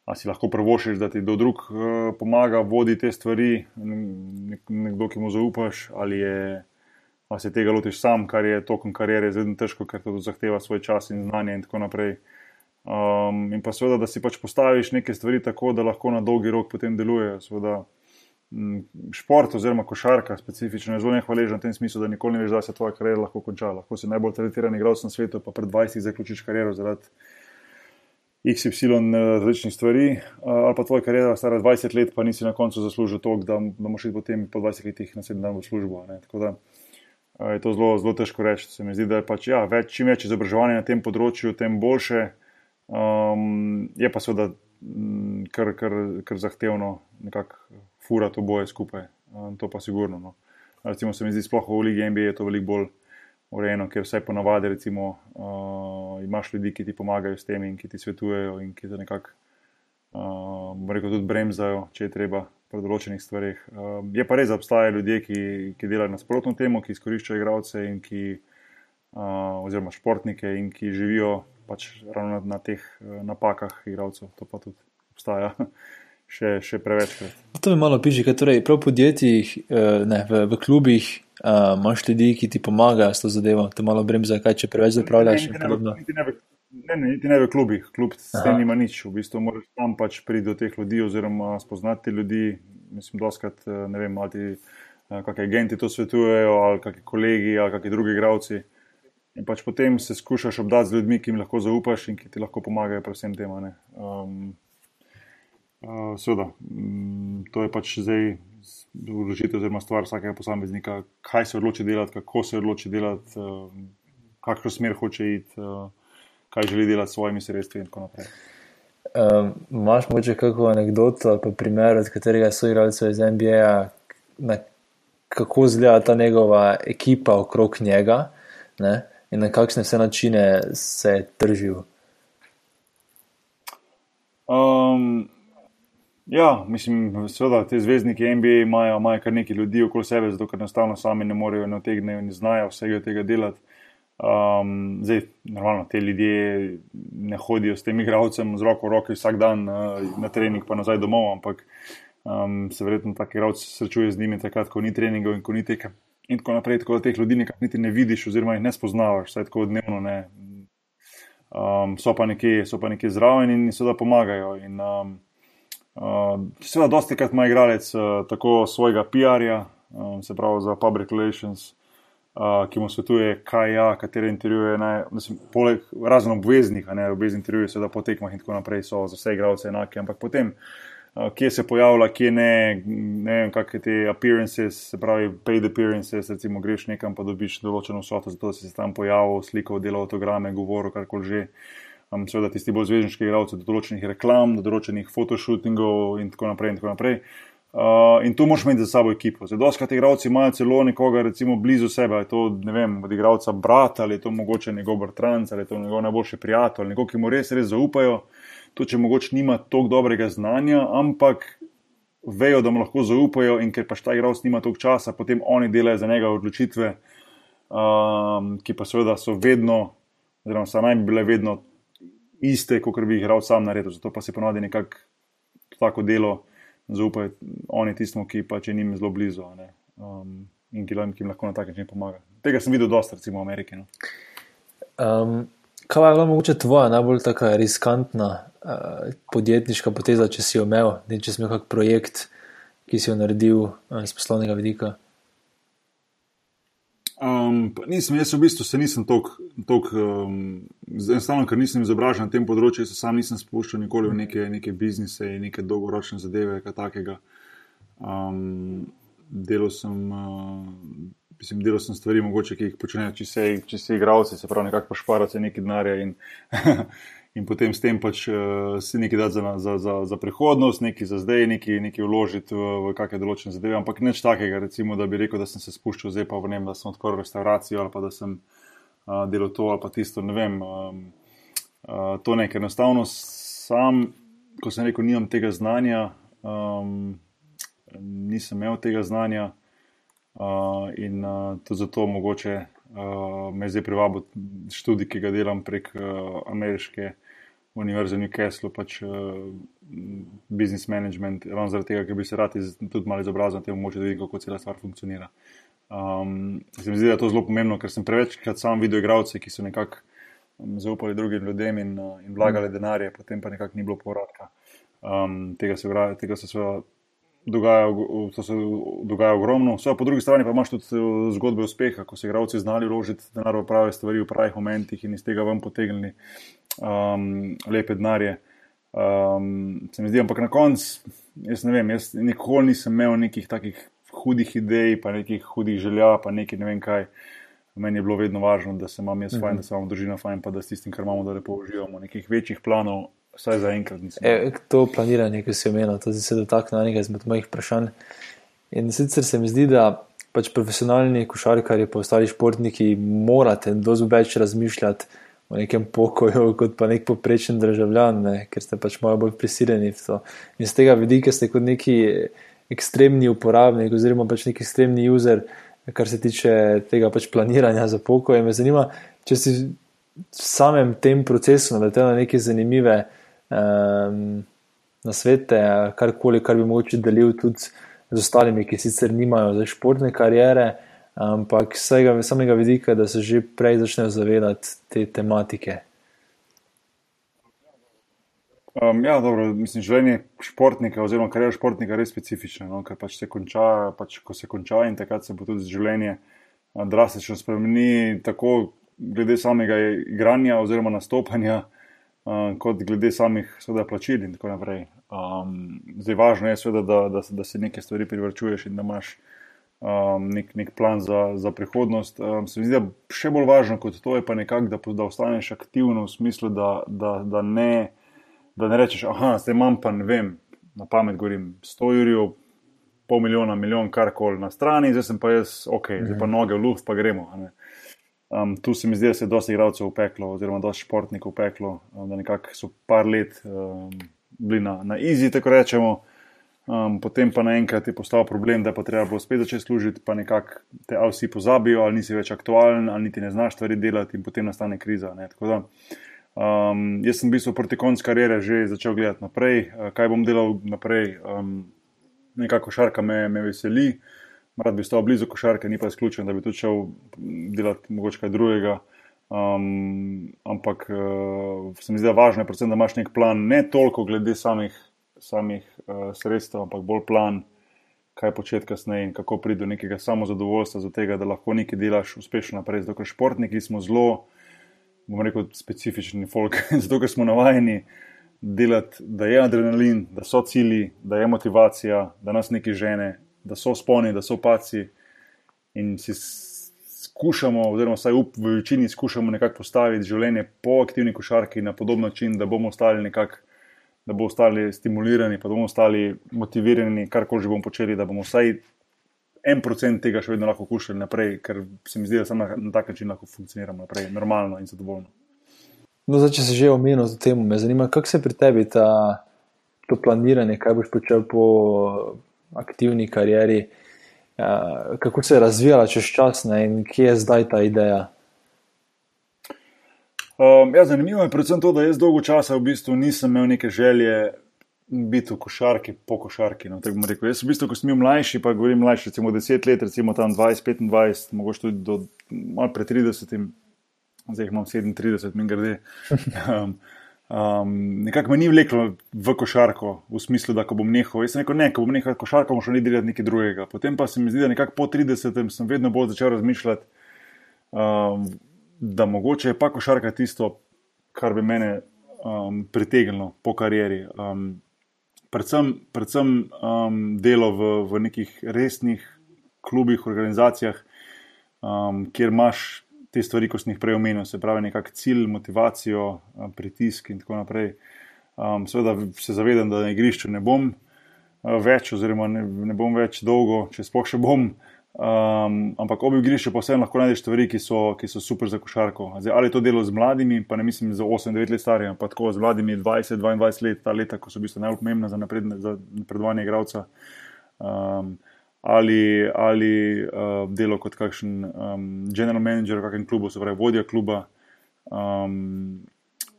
Speaker 2: a si lahko prvošiš, da ti kdo drug uh, pomaga, vodi te stvari, nek, nekdo, ki mu zaupaš, ali, je, se tega lotiš sam, kar je tokom karijere zelo težko, ker to zahteva svoj čas in znanje in tako naprej. Um, in pa seveda, da si pač postaviš neke stvari tako, da lahko na dolgi rok potem deluje. Seveda, šport oziroma košarka specifično je zelo nehvaležen v tem smislu, da nikoli ne veš, da se tvoja karijera lahko konča. Lahko si najbolj talentiran igralec na svetu, pa pred 20 zaključiš kariero zaradi XY različnih stvari, ali pa tvoja karijera stara 20 let, pa nisi na koncu zaslužil to, da, da moš iti potem po 20 letih naslednji dan v službo. Ne. Tako da je to zelo, zelo težko reči. Se mi zdi, da je pač, ja, več, čim več izobraževanja na tem področju, tem boljše. Um, je pa seveda kar, kar, kar zahtevno nekako furati oboje skupaj. Um, to pa sigurno. No. Recimo se mi zdi, sploh v Ligi NBA je to veliko bolj urejeno, ker vse ponavadi, recimo, uh, imaš ljudi, ki ti pomagajo s tem in ki ti svetujejo in ki te nekako, uh, rekel, tudi bremzajo, če je treba pri določenih stvarih. Uh, je pa res, da obstajajo ljudje, ki, ki delajo nasprotno temu, ki izkoriščajo igralce in ki, uh, oziroma športnike in ki živijo pač ravno na, na teh uh, napakah igralcev. To pa tudi obstaja. Še, še prevečkrat.
Speaker 1: To mi malo piše, kaj torej prav v podjetjih, ne, v, v klubih, uh, imaš ljudi, ki ti pomagajo s to zadevo, te malo bremza, kaj če preveč zapravljaš.
Speaker 2: Ne, ne, ne, niti ne v klubih, klub s tem nima nič. V bistvu moraš tam pač priti do teh ljudi oziroma spoznati ljudi. Mislim, doskrat, ne vem, ali ti kakšni agenti to svetujejo, ali kakšni kolegi, ali kakšni drugi igravci. In pač potem se skušaš obdati z ljudmi, ki jim lahko zaupaš in ki ti lahko pomagajo pri vsem tem. Um, Seveda, um, to je pač zdaj odločitev, oziroma stvar vsakega posameznika, kaj se odloči delati, kako se odloči delati, uh, kakšno smer hoče iti, uh, kaj želi delati s svojimi sredstvi in tako naprej.
Speaker 1: Um, Máš morda kakšno anegdoto ali pa primer, od katerega so igralci iz NBA, na, kako izgleda ta njegova ekipa okrog njega ne, in na kakšne vse načine se je držil?
Speaker 2: Um, Ja, mislim, seveda, te zvezdniki NBA imajo, imajo kar nekaj ljudi okoli sebe, zato ker enostavno sami ne morejo in otegnejo in znajo vsega tega delati. Um, zdaj, normalno, te ljudje ne hodijo s tem igravcem z roko v roki vsak dan uh, na trening, pa nazaj domov, ampak um, se verjetno tak igravc srečuje z njimi takrat, ko ni treningov in ko ni teka. In tako naprej, tako da teh ljudi nekako niti ne vidiš, oziroma jih ne spoznavaš, vsaj tako dnevno. Ne. Um, so pa nekje, so pa nekje zraven in seveda pomagajo. In, um, Uh, Seveda, dosti krat ima igralec uh, tako svojega PR-ja, um, se pravi za public relations, uh, ki mu svetuje, kaj ja, katere intervjuje. Naj, mislim, poleg razno obveznih, ne obveznih intervjujev, seveda po tekmah in tako naprej so za vse igralce enake, ampak potem, uh, kje se pojavlja, kje ne, ne vem, kakšne te appearances, se pravi paid appearances, recimo greš nekam pa dobiš določeno vsoto, zato da si se tam pojavil, slikal, delal autograme, govoril, karkoli že um, seveda tisti bolj zvezdniški igralci, do določenih reklam, do določenih fotoshootingov in tako naprej. In, tako naprej. Uh, in tu moraš imeti za sabo ekipo. Zdaj, doskrat igralci imajo celo nekoga, recimo, blizu sebe, je to, ne vem, od igralca brat, ali je to mogoče njegov bratranc, ali je to njegov najboljši prijatelj, nekdo, ki mu res, res zaupajo. To, če mogoče nima toliko dobrega znanja, ampak vejo, da mu lahko zaupajo, in ker pač ta igralec nima toliko časa, potem oni delajo za njega odločitve, um, ki pa seveda so vedno, oziroma naj bi bile vedno iste, kot bi jih igral sam na redu. Zato pa se ponovadi nekako tako delo zaupajo oni tistemu, ki pa če njim zelo blizu um, in ki, ki jim lahko na tak način pomaga. Tega sem videl dosta, recimo v Ameriki. No.
Speaker 1: Um, kaj je bila mogoče tvoja najbolj taka riskantna uh, podjetniška poteza, če si jo imel, ne, če si imel kak projekt, ki si jo naredil uh, iz poslovnega vidika?
Speaker 2: Um, nisem, jaz v bistvu se nisem tako, um, enostavno, ker nisem izobražen na tem področju, se sam nisem spuščal nikoli v neke, neke biznise in neke dolgoročne zadeve, kaj takega. Um, delal sem, uh, mislim, delal sem stvari, mogoče, ki jih počnejo, če se, če se igralci, se pravi, nekako pošparati nekaj denarja in, in potem s tem pač uh, si nekaj dati za, za, za, za prihodnost, nekaj za zdaj, nekaj, nekaj vložiti v, v kakšne določene zadeve, ampak nič takega, recimo, da bi rekel, da sem se spuščal zdaj pa v nem, da sem odprl restauracijo ali pa da sem uh, delal to ali pa tisto, ne vem. Um, uh, to nekaj enostavno sam, ko sem rekel, nimam tega znanja. Um, nisem imel tega znanja uh, in uh, tudi zato mogoče uh, me zdaj privabi študij, ki ga delam prek uh, ameriške univerze v Newcastlu, pač uh, business management, ravno zaradi tega, ker bi se rad tudi malo izobrazil na tem območju, da vidim, kako cela stvar funkcionira. Um, se mi zdi, da je to zelo pomembno, ker sem prevečkrat sam videl igralce, ki so nekako um, zaupali drugim ljudem in, uh, in vlagali denarje, potem pa nekako ni bilo povratka. Um, tega se, tega se seveda dogaja, to se dogaja ogromno. Vse, po drugi strani pa imaš tudi zgodbe uspeha, ko so igralci znali vložiti denar v prave stvari v pravih momentih in iz tega vam potegnili um, lepe denarje. Um, se mi zdi, ampak na koncu, jaz ne vem, jaz nikoli nisem imel nekih takih hudih idej, pa nekih hudih želja, pa nekaj ne vem kaj. Meni je bilo vedno važno, da se imam jaz fajn, mm -hmm. da se imam družina fajn, pa da s tistim, kar imamo, da lepo uživamo. Nekih večjih planov vsaj za enkrat nisem.
Speaker 1: E, to planiranje, ki si omenil, to se dotakne enega izmed mojih vprašanj. In sicer se mi zdi, da pač profesionalni košarkari, pa ostali športniki, morate dosti več razmišljati o nekem pokoju, kot pa nek poprečen državljan, ne? ker ste pač malo bolj prisiljeni v to. In z tega vidika ste kot neki ekstremni uporabnik, oziroma pač neki ekstremni user, kar se tiče tega pač planiranja za pokoj. Me zanima, če si v samem tem procesu naletel na neke zanimive um, na svete, karkoli, kar bi mogoče delil tudi z ostalimi, ki sicer nimajo za športne karijere, ampak vsega samega vidika, da se že prej začnejo zavedati te tematike.
Speaker 2: Um, ja, dobro, mislim, življenje športnika, oziroma karijera športnika, je res specifično. No? Ker pač se konča, pač ko se konča, in takrat se bo tudi življenje drastično spremenilo, tako glede samega igranja oziroma nastopanja, uh, kot glede samih seveda, plačil in tako naprej. Um, zdaj, važno je, seveda, da, da, da se nekaj stvari privrčuješ in da imaš um, nek, nek plan za, za prihodnost. Um, se mi zdi, da še bolj važno kot to je pa nekako, da, da ostaneš aktivno v smislu, da, da, da, ne, da ne rečeš, ah, zdaj imam pa ne vem, na pamet govorim, 100 jurjev. Pol milijona, milijon, kar koli na strani, zdaj pa jaz, ok, zdaj pa mhm. noge v luft, pa gremo. Um, tu se mi zdi, da se je dosti igralcev upeklo, oziroma dosti športnikov upeklo, um, da nekako so par let um, bili na, na izi, tako rečemo. Um, potem pa naenkrat je postal problem, da pa treba bo spet začeti služiti, pa nekako te ali vsi pozabijo, ali nisi več aktualen, ali niti ne znaš stvari delati, in potem nastane kriza. Da, um, jaz sem bil proti koncu karijere že začel gledati naprej, kaj bom delal naprej. Um, nekako šarka me, me veseli. Uh, rad bi stal blizu košarke, ni pa izključen, da bi tudi šel delati mogoče kaj drugega. Um, ampak uh, se mi zdi, da je važno, predvsem, da imaš nek plan, ne toliko glede samih, samih uh, sredstev, ampak bolj plan, kaj početi kasneje in kako priti do nekega samozadovoljstva, tega, da lahko nekaj delaš uspešno naprej. Zato, ker športniki smo zelo, bomo rekel, specifični folk, zato ker smo navajeni delati, da je adrenalin, da so cilji, da je motivacija, da nas nekaj žene, da so sponi, da so paci in si skušamo, oziroma vsaj v večini skušamo nekako postaviti življenje po aktivni košarki na podoben način, da bomo ostali nekako. Da bomo ostali stimulirani, pa da bomo ostali motivirani, kar koli že bomo počeli, da bomo vsaj en procent tega še vedno lahko kušali naprej, ker se mi zdi, da samo na, tak način lahko funkcioniramo naprej, normalno in zadovoljno.
Speaker 1: No, zdaj, če se že omenil za tem, me zanima, kako se pri tebi ta, to planiranje, kaj boš počel po aktivni karieri, uh, kako se je razvijala čez čas ne, in kje je zdaj ta ideja?
Speaker 2: Um, ja, zanimivo je predvsem to, da jaz dolgo časa v bistvu nisem imel neke želje biti v košarki, po košarki. No, jaz sem v bistvu, ko sem bil mlajši, pa govorim mlajši, recimo 10 let, recimo tam 20, 25, mogoče tudi do malo pred 30, zdaj imam 37, mi grede. Um, Um, nekako me ni vleklo v košarko, v smislu, da ko bom nehal. Jaz sem rekel, ne, ko bom nehal košarko, bom šel delati nekaj drugega. Potem pa se mi zdi, da nekako po 30. sem vedno bolj začel razmišljati, um, da mogoče je pa košarka tisto, kar bi mene um, pritegnilo po karieri. Um, predvsem predvsem um, delo v, v nekih resnih klubih, organizacijah, um, kjer imaš te stvari, kot sem jih prej omenil, se pravi, nekakšen cilj, motivacijo, pritisk in tako naprej. Um, seveda se zavedam, da na igrišču ne bom uh, več, oziroma ne, ne bom več dolgo, če spoh še bom. Um, ampak ob igrišču pa vseeno lahko najdeš stvari, ki so, ki so super za košarko. Zdaj, ali je to delo z mladimi, pa ne mislim za 8-9 let starimi, pa tako z mladimi 20-22 let, ta leta, ko so v bistvu najbolj pomembna za, napred, za napredovanje igralca. Um, ali ali uh, delo kot kakšen um, general manager v kakšnem klubu, se pravi vodja kluba. Um,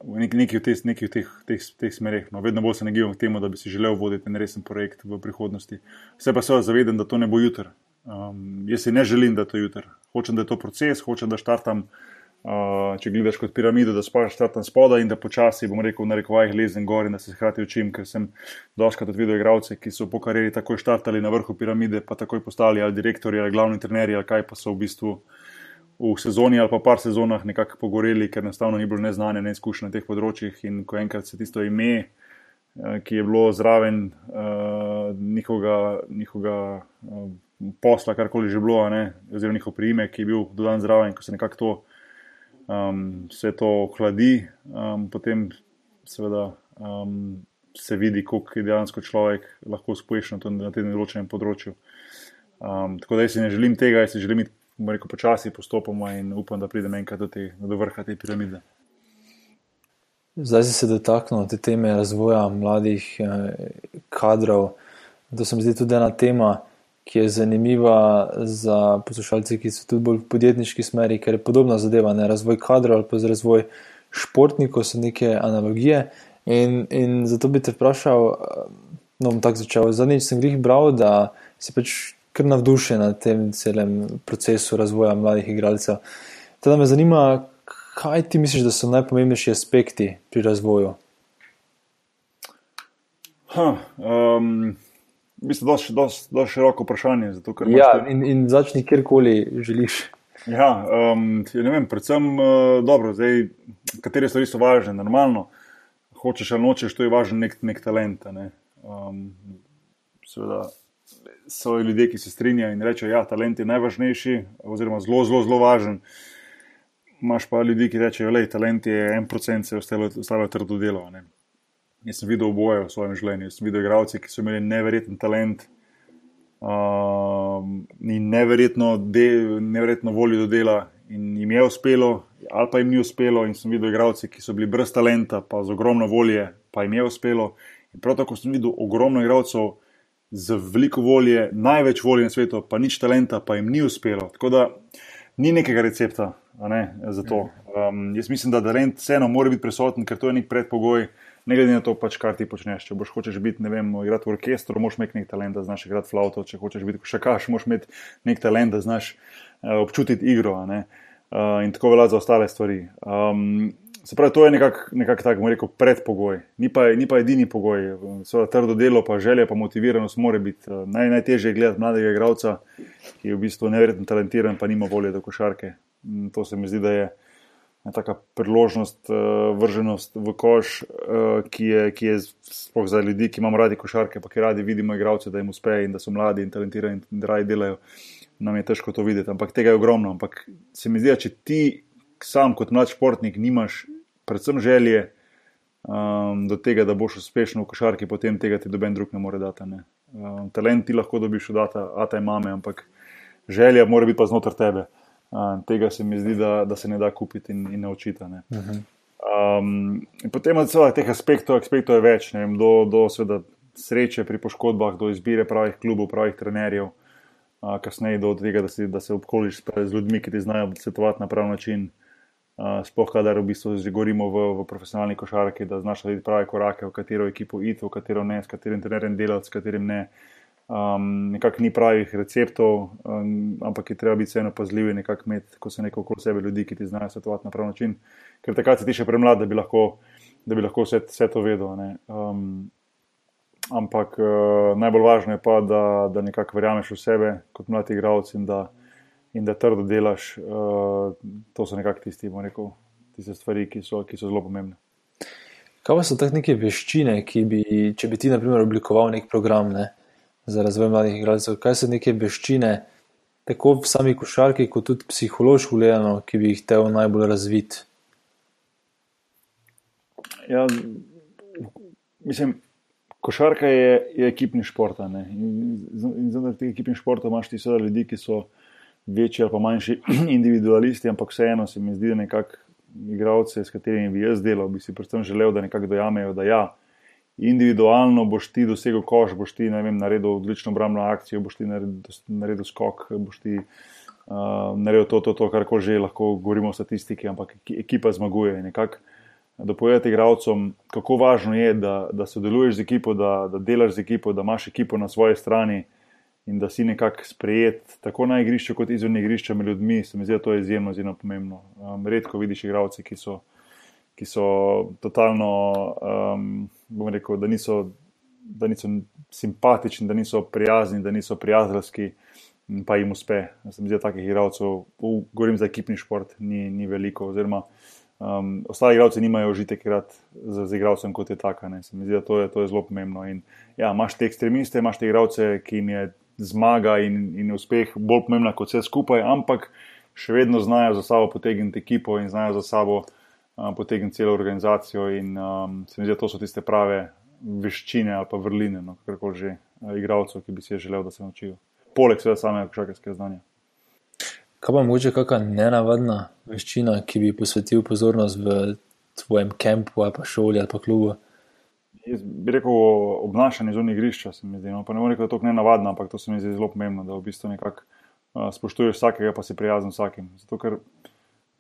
Speaker 2: Nek, nekaj v, teh, nekaj v teh, teh, teh smerih. No, vedno bolj se nagibam k temu, da bi si želel voditi en resen projekt v prihodnosti. Vse pa se zavedam, da to ne bo jutri. Um, jaz si ne želim, da je to jutri. Hočem, da je to proces, hočem, da štartam, uh, če gledaš kot piramido, da štartam spodaj in da počasi, bom rekel, na rekovajih lezem gor in da se hkrati učim, ker sem doskrat videl igralce, ki so po karieri takoj štartali na vrhu piramide, pa takoj postali ali direktori ali glavni trenerji ali kaj pa so v bistvu. V sezoni ali pa par sezonah nekako pogoreli, ker enostavno ni bilo neznanja, neizkušnja na teh področjih. In ko enkrat se tisto ime, ki je bilo zraven uh, njihovega, uh, posla, karkoli že bilo, ne, oziroma njihov priimek, ki je bil dodan zraven, ko se nekako to, um, vse to hladi, um, potem seveda um, se vidi, koliko je dejansko človek lahko uspešen na tem določenem področju. Um, tako da jaz si ne želim tega, jaz si želim iti, rekel, počasi postopoma in upam, da pridem enkrat do, te, do vrha te piramide.
Speaker 1: Zdaj si se dotaknil te teme razvoja mladih eh, kadrov. To se mi zdi tudi ena tema, ki je zanimiva za poslušalce, ki so tudi bolj v podjetniški smeri, ker je podobna zadeva, ne razvoj kadrov ali pa za razvoj športnikov, so neke analogije. In, in zato bi te vprašal, no, bom tako začel. Zadnjič sem jih bral, da si pač kar navdušen nad tem celem procesu razvoja mladih igralcev. Teda me zanima, kaj ti misliš, da so najpomembnejši aspekti pri razvoju?
Speaker 2: Ha, um... Mislim, da je to široko vprašanje. Zato,
Speaker 1: ja, te... in, in začni kjerkoli želiš.
Speaker 2: Ja, um, ja, vem, predvsem, uh, dobro, zdaj, katere stvari so važne. Normalno, hočeš ali nočeš, to je važen nek, nek talent. Ne? Um, seveda, so ljudje, ki se strinjajo in rečejo, da ja, talent je najvažnejši, oziroma zelo, zelo, zelo važen. Imáš pa ljudi, ki rečejo, da je talent je en procent, vse ostalo, ostalo je trdo delo. Ne? Jaz sem videl oboje v svojem življenju. Jaz sem videl igralce, ki so imeli neverjeten talent uh, in neverjetno, de, neverjetno voljo do dela, in jim je uspelo, ali pa jim ni uspelo. In sem videl igralce, ki so bili brez talenta, pa z ogromno volje, pa jim je uspelo. In prav tako sem videl ogromno igralcev z veliko volje, največ volje na svetu, pa nič talenta, pa jim ni uspelo. Tako da ni nekega recepta ne, za to. Um, jaz mislim, da talent vseeno mora biti prisoten, ker to je nek predpogoj ne glede na to, pač, kar ti počneš. Če boš hočeš biti, ne vem, igrati v orkestru, moš imeti nek talent, da znaš igrati flauto, če hočeš biti še kaš, moš imeti nek talent, da znaš uh, občutiti igro. Uh, in tako velja za ostale stvari. Um, se pravi, to je nekako nekak tak, rekel, predpogoj, ni pa, ni pa edini pogoj. Seveda, trdo delo, pa želja, pa motiviranost mora biti. Uh, naj, najtežje je gledati mladega igralca, ki je v bistvu neverjetno talentiran, pa nima volje do košarke. Um, to se mi zdi, da je taka priložnost, uh, vrženost v koš, uh, ki, je, ki je sploh za ljudi, ki imamo radi košarke, pa ki radi vidimo igralce, da jim uspe in da so mladi in talentirani in da radi delajo. Nam je težko to videti, ampak tega je ogromno. Ampak se mi zdi, da če ti sam kot mlad športnik nimaš predvsem želje um, do tega, da boš uspešen v košarki, potem tega ti doben drug ne more dati. Ne. Um, talent ti lahko dobiš od data, ata in mame, ampak želja mora biti pa znotraj tebe tega se mi zdi, da, da se ne da kupiti in, in naučiti. Um, potem je seveda teh aspektov, aspektov je več, vem, do, do seveda, sreče pri poškodbah, do izbire pravih klubov, pravih trenerjev, uh, kasneje do tega, da, si, da se obkoliš z ljudmi, ki ti znajo svetovati na prav način. Uh, sploh, kadar v bistvu že govorimo v, v profesionalni košarki, da znaš narediti prave korake, v katero ekipo iti, v katero ne, s katerim trenerjem delati, s katerim ne. Uh, um, nekako ni pravih receptov, um, ampak je treba biti vseeno pazljiv in nekako imeti, ko se neko okoli sebe ljudi, ki ti znajo svetovati na prav način, ker takrat si ti še premlad, da bi lahko, da bi lahko vse, vse to vedel. Um, ampak uh, najbolj važno je pa, da, da nekako verjameš v sebe kot mlad igralec in da, in da trdo delaš. Uh, to so nekako tisti, rekel, tiste stvari, ki so, ki so zelo pomembne.
Speaker 1: Kaj pa so te neke veščine, ki bi, če bi ti, na primer, oblikoval nek program, ne, za razvoj mladih igralcev, kaj so neke veščine, tako v sami košarki, kot tudi psihološko gledano, ki bi jih hotel najbolj razviti?
Speaker 2: Ja, mislim, košarka je, je ekipni šport. In znotraj tega ekipnega športa imaš ti seveda ljudi, ki so večji ali pa manjši individualisti, ampak vseeno se mi zdi, da nekako igravce, s katerimi bi jaz delal, bi si predvsem želel, da nekako dojamejo, da ja. Individualno boš ti dosegel koš, boš ti vem, naredil odlično obrambno akcijo, boš ti naredil, naredil skok, boš ti uh, naredil to, to, to kar koli že lahko govorimo o statistiki, ampak ekipa zmaguje. Nekako dopovedati igralcem, kako važno je, da, da sodeluješ z ekipo, da, da delaš z ekipo, da imaš ekipo na svoji strani in da si nekako sprejet, tako na igrišču, kot izven igrišča med ljudmi. Se mi zdi, da to je izjemno, izjemno pomembno. Um, redko vidiš igralce, ki so, ki so totalno, um, bom rekel, da niso, da niso simpatični, da niso prijazni, da niso prijateljski. Pa jim uspe. Se mi zdi, da takih igralcev, govorim za ekipni šport, ni, ni veliko. Oziroma, Um, ostali igralci nimajo užitek igrati z, z igralcem kot je taka. Se mi zdi, da to je, to je zelo pomembno. In, ja, imaš te ekstremiste, imaš te igralce, ki jim je zmaga in, in uspeh bolj pomembna kot vse skupaj, ampak še vedno znajo za sabo potegniti ekipo in znajo za sabo um, potegniti celo organizacijo. In um, se mi zdi, da to so tiste prave veščine ali pa vrline, no, kako že igralcev, ki bi si želel, da se naučijo. Poleg seveda samega košarkarskega znanja.
Speaker 1: Kaj pa mogoče kakšna nenavadna veščina, ki bi posvetil pozornost v tvojem kampu, ali pa šoli, ali pa klubu?
Speaker 2: Jaz bi rekel obnašanje zunaj igrišča, se mi zdi. No, pa ne morem reči, da je to nenavadno, ampak to se mi zdi zelo pomembno, da v bistvu nekako spoštuješ vsakega, pa si prijazen vsakim. Zato, ker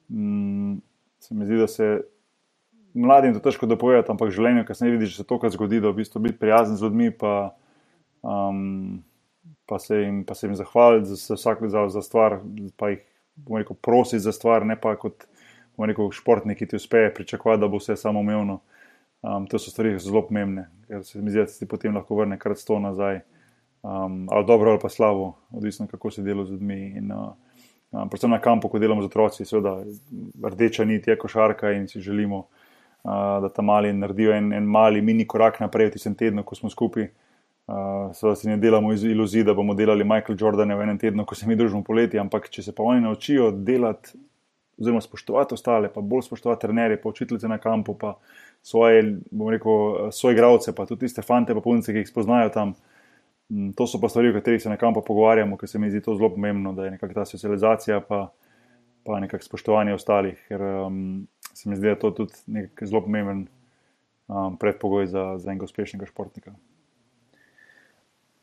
Speaker 2: mm, se mi zdi, da se mladim to težko dopovedati, ampak življenje, ki se ne vidi, da se to, kar zgodi, da v bistvu biti prijazen z ljudmi. Pa, um, pa se jim, pa se jim zahvaliti za vsak za, za stvar, pa jih rekel, prositi za stvar, ne pa kot rekel, športnik, ki ti uspe pričakovati, da bo vse samoumevno. Um, to so stvari, ki so zelo pomembne, ker se mi zdi, da se ti potem lahko vrne krat sto nazaj, um, ali dobro ali pa slabo, odvisno kako se dela z ljudmi. In, uh, um, predvsem na kampu, ko delamo z otroci, seveda rdeča nit je košarka in si želimo, uh, da ta mali naredijo en, en mali mini korak naprej v tistem tednu, ko smo skupaj. Uh, Seveda si ne delamo iz iluzij, da bomo delali Michael Jordan v enem tednu, ko se mi družimo poleti, ampak če se pa oni naučijo delati, oziroma spoštovati ostale, pa bolj spoštovati trenerje, pa učiteljice na kampu, pa svoje, bom rekel, svoje gradce, pa tudi tiste fante, pa punce, ki jih spoznajo tam. Um, to so pa stvari, o katerih se na kampu pogovarjamo, ker se mi zdi to zelo pomembno, da je nekakšna ta socializacija, pa, pa nekakšno spoštovanje ostalih, ker um, se mi zdi, da je to tudi nek zelo pomemben um, predpogoj za, za enega uspešnega športnika.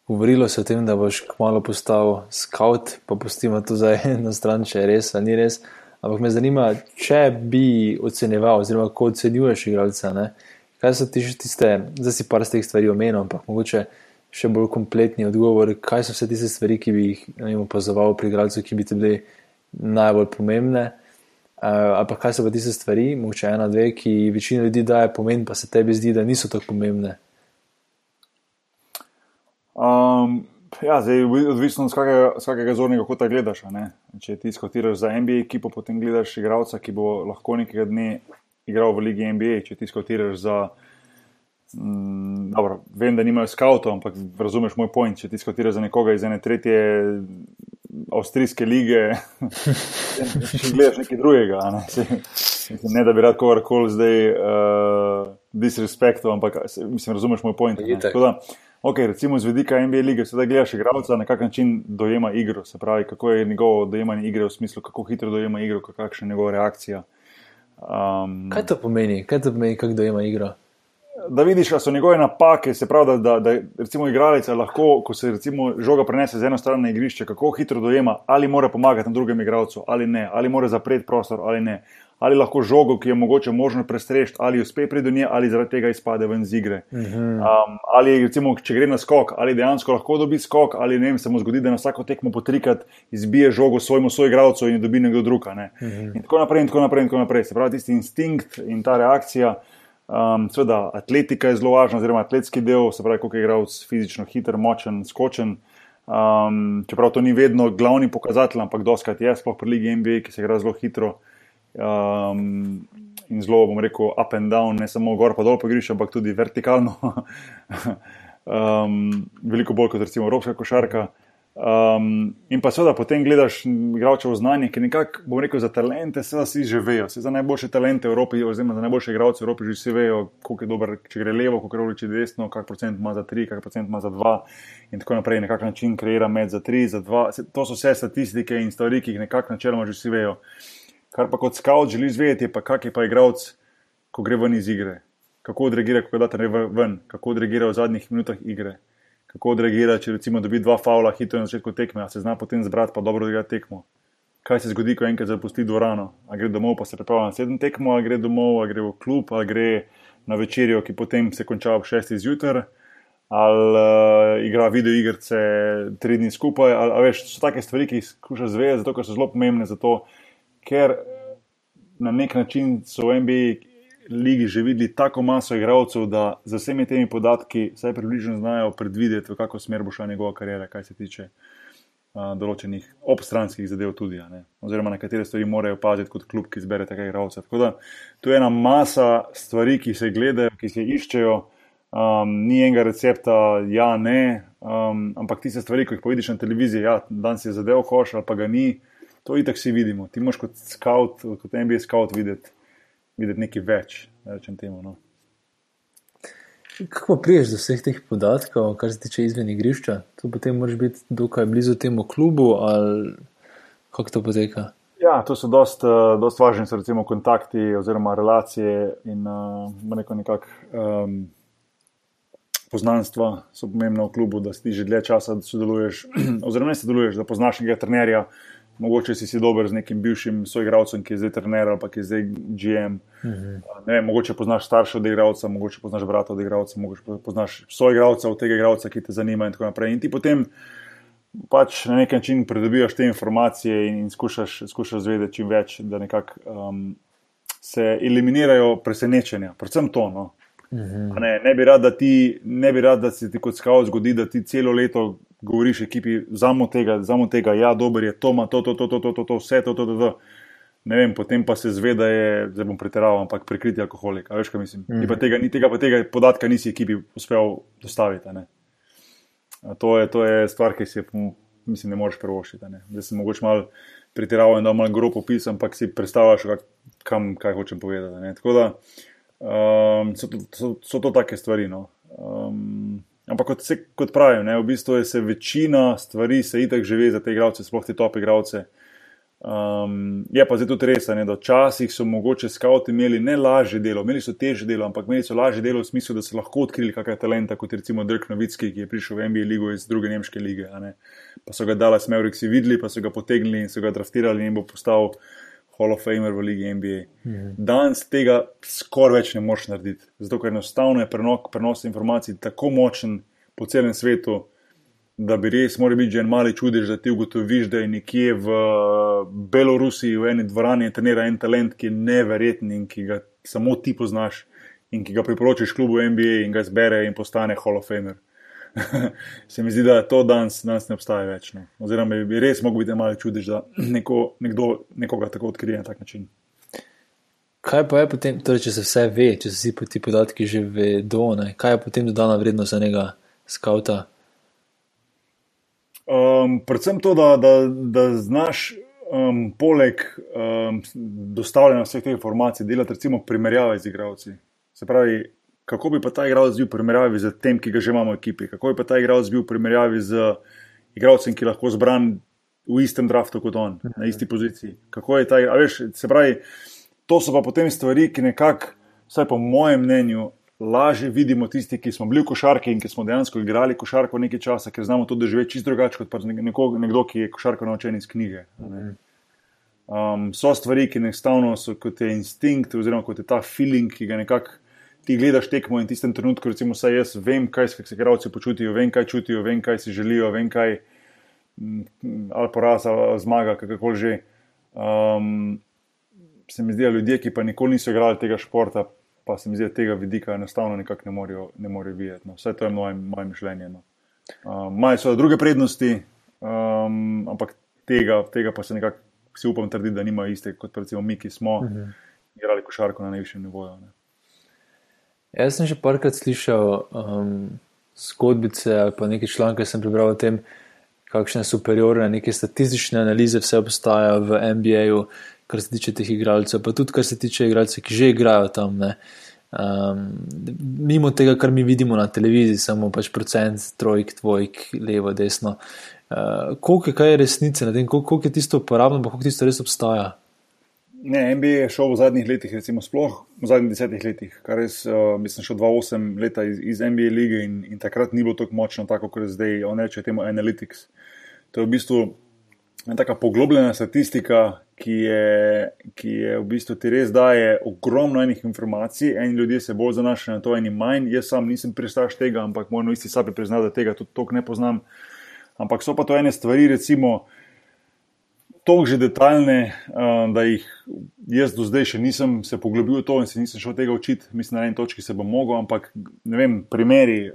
Speaker 1: Govorilo se o tem, da boš kmalo postal scout, pa pustimo to zdaj na stran, če je res ali ni res. Ampak me zanima, če bi ocenjeval, oziroma kako ocenjuješ igralca. Ne? Kaj so ti še tiste, zdaj si par teh stvari omenil, ampak mogoče še bolj kompletni odgovor, kaj so vse tiste stvari, ki bi jih opazoval pri igralcu, ki bi ti bile najbolj pomembne. Uh, ali pa kaj so pa tiste stvari, mogoče ena, dve, ki večina ljudi daje pomen, pa se tebi zdi, da niso tako pomembne.
Speaker 2: Um, ja, zdaj, odvisno od vsakega zornega kota gledaš. Če ti skotiraš za NBA ekipo, potem gledaš igralca, ki bo lahko nekega dne igral v Ligi NBA. Če ti skotiraš za. Mm, dobro, vem, da nimajo skavtov, ampak razumeš moj point. Če ti skotiraš za nekoga iz ene tretje avstrijske lige, če gledaš nekaj drugega. Ne, Se, ne da bi rad kogarkoli zdaj uh, disrespektoval, ampak mislim, razumeš moj point. Ok, recimo z vidika NBA lige, sedaj gledaš igralca, na kak način dojema igro, se pravi, kako je njegovo dojemanje igre v smislu, kako hitro dojema igro, kakšna je njegova reakcija.
Speaker 1: Um, kaj to pomeni, kaj to pomeni, kako dojema igro?
Speaker 2: Da vidiš, da so njegove napake, se pravi, da, da, da recimo igralec lahko, ko se recimo žoga prenese z eno stran na igrišče, kako hitro dojema, ali mora pomagati na drugem igralcu, ali ne, ali mora zapreti prostor, ali ne ali lahko žogo, ki je mogoče možno prestrešiti, ali uspe priti do nje, ali zaradi tega izpade ven z igre. Mhm. Um, ali recimo, če gre na skok, ali dejansko lahko dobi skok, ali ne vem, se mu zgodi, da na vsako tekmo po trikrat izbije žogo svojemu soigravcu in jo dobi nekdo drug. Ne? Mhm. In tako naprej, in tako naprej, in tako naprej. Se pravi, tisti instinkt in ta reakcija. Um, Sveda, atletika je zelo važna, oziroma atletski del, se pravi, koliko je igralec fizično hiter, močen, skočen. Um, čeprav to ni vedno glavni pokazatelj, ampak doskrat je, sploh pri Ligi NBA, ki se igra zelo hitro um, in zelo, bom rekel, up and down, ne samo gor pa dol po igrišču, ampak tudi vertikalno. um, veliko bolj kot recimo evropska košarka. Um, in pa seveda potem gledaš igralčevo znanje, ki nekako, bom rekel, za talente, seveda si že vejo. Se za najboljše talente v Evropi, oziroma za najboljše igralce v Evropi, že vsi vejo, koliko je dober, če gre levo, koliko gre če desno, kak procent ima za tri, kak procent ima za dva in tako naprej. Nekak način kreira med za tri, za dva. To so vse statistike in stvari, ki jih nekako načeloma že vsi vejo. Kar pa kot scout želiš vedeti, pa kak je pa igralec, ko gre ven iz igre. Kako odreagira, ko date ven, kako odreagira v zadnjih minutah igre kako odreagira, če recimo dobi dva faula hitro na začetku tekme, a se zna potem zbrati, pa dobro odigra tekmo. Kaj se zgodi, ko enkrat zapusti dvorano? A gre domov, pa se pripravlja na sedem tekmo, a gre domov, a gre v klub, a gre na večerjo, ki potem se konča ob šestih zjutraj, ali uh, igra video igrice tri dni skupaj. Ali, a veš, so take stvari, ki jih skuša zvezati, zato ker so zelo pomembne, zato ker na nek način so v NBA ligi že videli tako maso igralcev, da z vsemi temi podatki vsaj približno znajo predvideti, v kakšno smer bo šla njegova karijera, kaj se tiče uh, določenih obstranskih zadev, tudi, oziroma na katere stvari morajo paziti kot klub, ki zbere tega igralca. Tako da to je ena masa stvari, ki se gledajo, ki se iščejo. Um, ni enega recepta, ja, ne, um, ampak tiste stvari, ki jih povidiš na televiziji, ja, danes je zadev koš ali pa ga ni, to itak vsi vidimo. Ti moš kot scout, kot NBA scout videti videti nekaj več, rečem temu. No.
Speaker 1: Kako priješ do vseh teh podatkov, kar se tiče izven igrišča? To potem moraš biti dokaj blizu temu klubu, ali kako to poteka?
Speaker 2: Ja, to so dost, uh, dost važni, so recimo kontakti oziroma relacije in uh, nekak um, poznanstva so pomembna v klubu, da si že dlje časa sodeluješ, oziroma ne sodeluješ, da poznaš nekega trenerja, mogoče si, si dober z nekim bivšim soigralcem, ki je zdaj trener ali pa ki je zdaj GM. Mhm. Ne, mogoče poznaš starša od igralca, mogoče poznaš brata od igralca, mogoče poznaš soigralca od tega igralca, ki te zanima in tako naprej. In ti potem pač na nek način pridobivaš te informacije in, in skušaš, skušaš zvedeti čim več, da nekako um, se eliminirajo presenečenja, predvsem to. No. Mhm. Ne, ne bi rad, da, ti, ne bi rad, da se ti kot skavt zgodi, da ti celo leto govoriš ekipi, zamo tega, zamo tega, ja, dober je, to ima to, to, to, to, to, to, to, vse to, to, to, to. Ne vem, potem pa se zve, da je, zdaj bom pretiraval, ampak prikriti alkoholik. A veš, kaj mislim? Mm. Pa tega, ni tega, pa tega podatka nisi ekipi uspel dostaviti. To je, to je stvar, ki si mislim, ne moreš prvošiti. Zdaj sem mogoče mal pretiraval in da mal grob opis, ampak si predstavljaš, kak, kam, kaj hočem povedati. Ne? Tako da um, so, to, so, so to take stvari. No? Um, Ampak kot, se, kot pravim, ne, v bistvu je se večina stvari se itak že ve za te igralce, sploh te top igralce. Um, je pa zdaj tudi res, ne, da včasih so mogoče skavti imeli ne lažje delo, imeli so težje delo, ampak imeli so lažje delo v smislu, da so lahko odkrili kakšne talente, kot recimo Dirk Novitski, ki je prišel v NBA ligo iz druge nemške lige. Pa so ga dali Smevriksi videli, pa so ga potegnili in so ga draftirali in bo postal. Hall of Famer v Ligi NBA. Mhm. Danes tega skoraj več ne moreš narediti, zato ker enostavno je prenok, prenos informacij tako močen po celem svetu, da bi res moral biti že en mali čudež, da ti ugotoviš, da je nekje v Belorusiji v eni dvorani trenira en talent, ki je neverjeten in ki ga samo ti poznaš in ki ga priporočiš klubu NBA in ga zbere in postane Hall of Famer. se mi zdi, da to danes, danes ne obstaja več. No. Oziroma, bi res mogel biti malo čudež, da neko, nekdo nekoga tako odkrije na tak način.
Speaker 1: Kaj pa je potem, torej, če se vse ve, če se vsi ti podatki že vedo, ne? kaj je potem dodana vrednost za njega, skauta?
Speaker 2: Um, predvsem to, da, da, da znaš um, poleg um, dostavljanja vseh teh informacij delati, recimo, primerjave z igravci. Se pravi, kako bi pa ta igralec bil v primerjavi z tem, ki ga že imamo v ekipi, kako bi pa ta igralec bil v primerjavi z igralcem, ki lahko zbran v istem draftu kot on, na isti poziciji. Kako je ta, veš, se pravi, to so pa potem stvari, ki nekako, vsaj po mojem mnenju, lažje vidimo tisti, ki smo bili v košarki in ki smo dejansko igrali košarko nekaj časa, ker znamo to doživeti čisto drugače kot nekdo, nekdo, ki je košarko naučen iz knjige. Um, so stvari, ki enostavno so kot je instinkt, oziroma kot je ta feeling, ki ga nekako ti gledaš tekmo in v tistem trenutku, recimo, saj jaz vem, kaj se igralci počutijo, vem, kaj čutijo, vem, kaj si želijo, vem, kaj mm, ali poraz ali zmaga, kako že. Um, se mi zdi, da ljudje, ki pa nikoli niso igrali tega športa, pa se mi zdi, da tega vidika enostavno nekako ne morejo, ne morejo videti. No. Vse to je moje, moje mišljenje. No. Um, Imajo so druge prednosti, um, ampak tega, tega pa se nekako, si upam trditi, da nimajo iste kot recimo mi, ki smo uh mhm. -huh. igrali košarko na najvišjem nivoju. Ne.
Speaker 1: Jaz sem že parkrat slišal um, zgodbice ali pa nekaj članke, sem prebral o tem, kakšne superiorne, neke statistične analize, vse obstajajo v NBA-ju, kar se tiče teh igralcev, pa tudi kar se tiče igralcev, ki že igrajo tam. Um, mimo tega, kar mi vidimo na televiziji, samo pač procent, trojk, dvojk, levo, desno. Uh, koliko je resnice na tem, koliko je tisto uporabno, pa koliko tisto res obstaja?
Speaker 2: Ne, NBA je šel v zadnjih letih, recimo sploh v zadnjih desetih letih, kar res, uh, mislim, šel 2-8 leta iz, iz NBA lige in, in takrat ni bilo tako močno, tako kot je zdaj, on reče temu Analytics. To je v bistvu ena poglobljena statistika, ki je, ki je v bistvu ti res daje ogromno enih informacij, eni ljudje se bolj zanašajo na to, eni manj. Jaz sam nisem pristaš tega, ampak moram isti sabi priznati, da tega tudi toliko ne poznam. Ampak so pa to ene stvari, recimo tako že detaljne, da jih jaz do zdaj še nisem se poglobil v to in se nisem šel tega učiti. Mislim, na eni točki se bom mogel, ampak ne vem, primeri,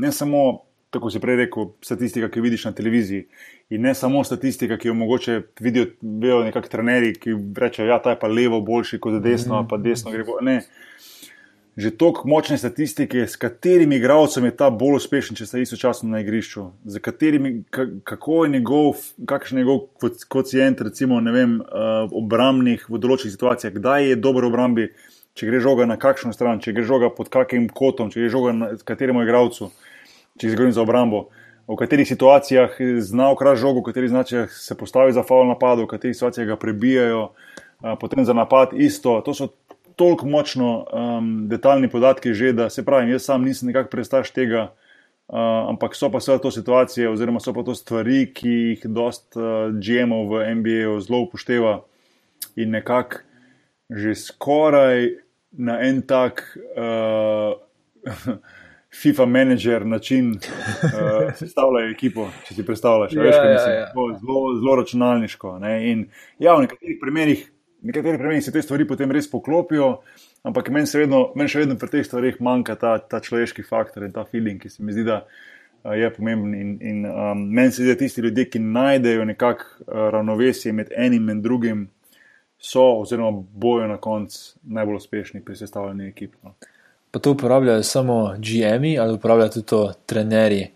Speaker 2: ne samo. Tako si prej rekel, statistika, ki jo vidiš na televiziji. In ne samo statistika, ki jo mogoče vidijo nekakšni trenerji, ki rečejo, da ja, je ta pa levo boljši kot desno, pa desno gre bolj. Ne, že toliko močne statistike, s katerimi igralcem je ta bolj uspešen, če sta istočasno na igrišču, katerimi, kako je njegov, kakšen je njegov kocijent, recimo, vem, uh, obrambnih v določenih situacijah, kdaj je dober v obrambi, če gre žoga na kakšno stran, če gre žoga pod kakim kotom, če gre žoga na kateremu igralcu, če gre za obrambo. V katerih situacijah zna ukraditi žogo, v katerih situacijah se postavi za faul napad, v katerih situacijah ga prebijajo, potem za napad isto. To so toliko močno um, detaljni podatki, že, da se pravi, jaz sam nisem nekako prestaš tega, uh, ampak so pa vse to situacije, oziroma so pa to stvari, ki jih dost uh, GM-ov v NBA zelo upošteva in nekako že skoraj na en tak. Uh, FIFA menedžer način uh, sestavljajo ekipo, če si predstavljaš. Ja, ja, ja. Zelo, zelo računalniško. Ne? In ja, v nekaterih primerih nekateri primerih se te stvari potem res poklopijo, ampak meni, vedno, meni še vedno pri teh stvarih manjka ta, ta človeški faktor in ta feeling, ki se mi zdi, da uh, je pomemben. In, in um, meni se zdi, da tisti ljudje, ki najdejo nekakšno uh, ravnovesje med enim in drugim, so oziroma bojo na koncu najbolj uspešni pri sestavljanju ekip. No.
Speaker 1: Pa to uporabljajo samo GM-i ali uporabljajo tudi to trenerji.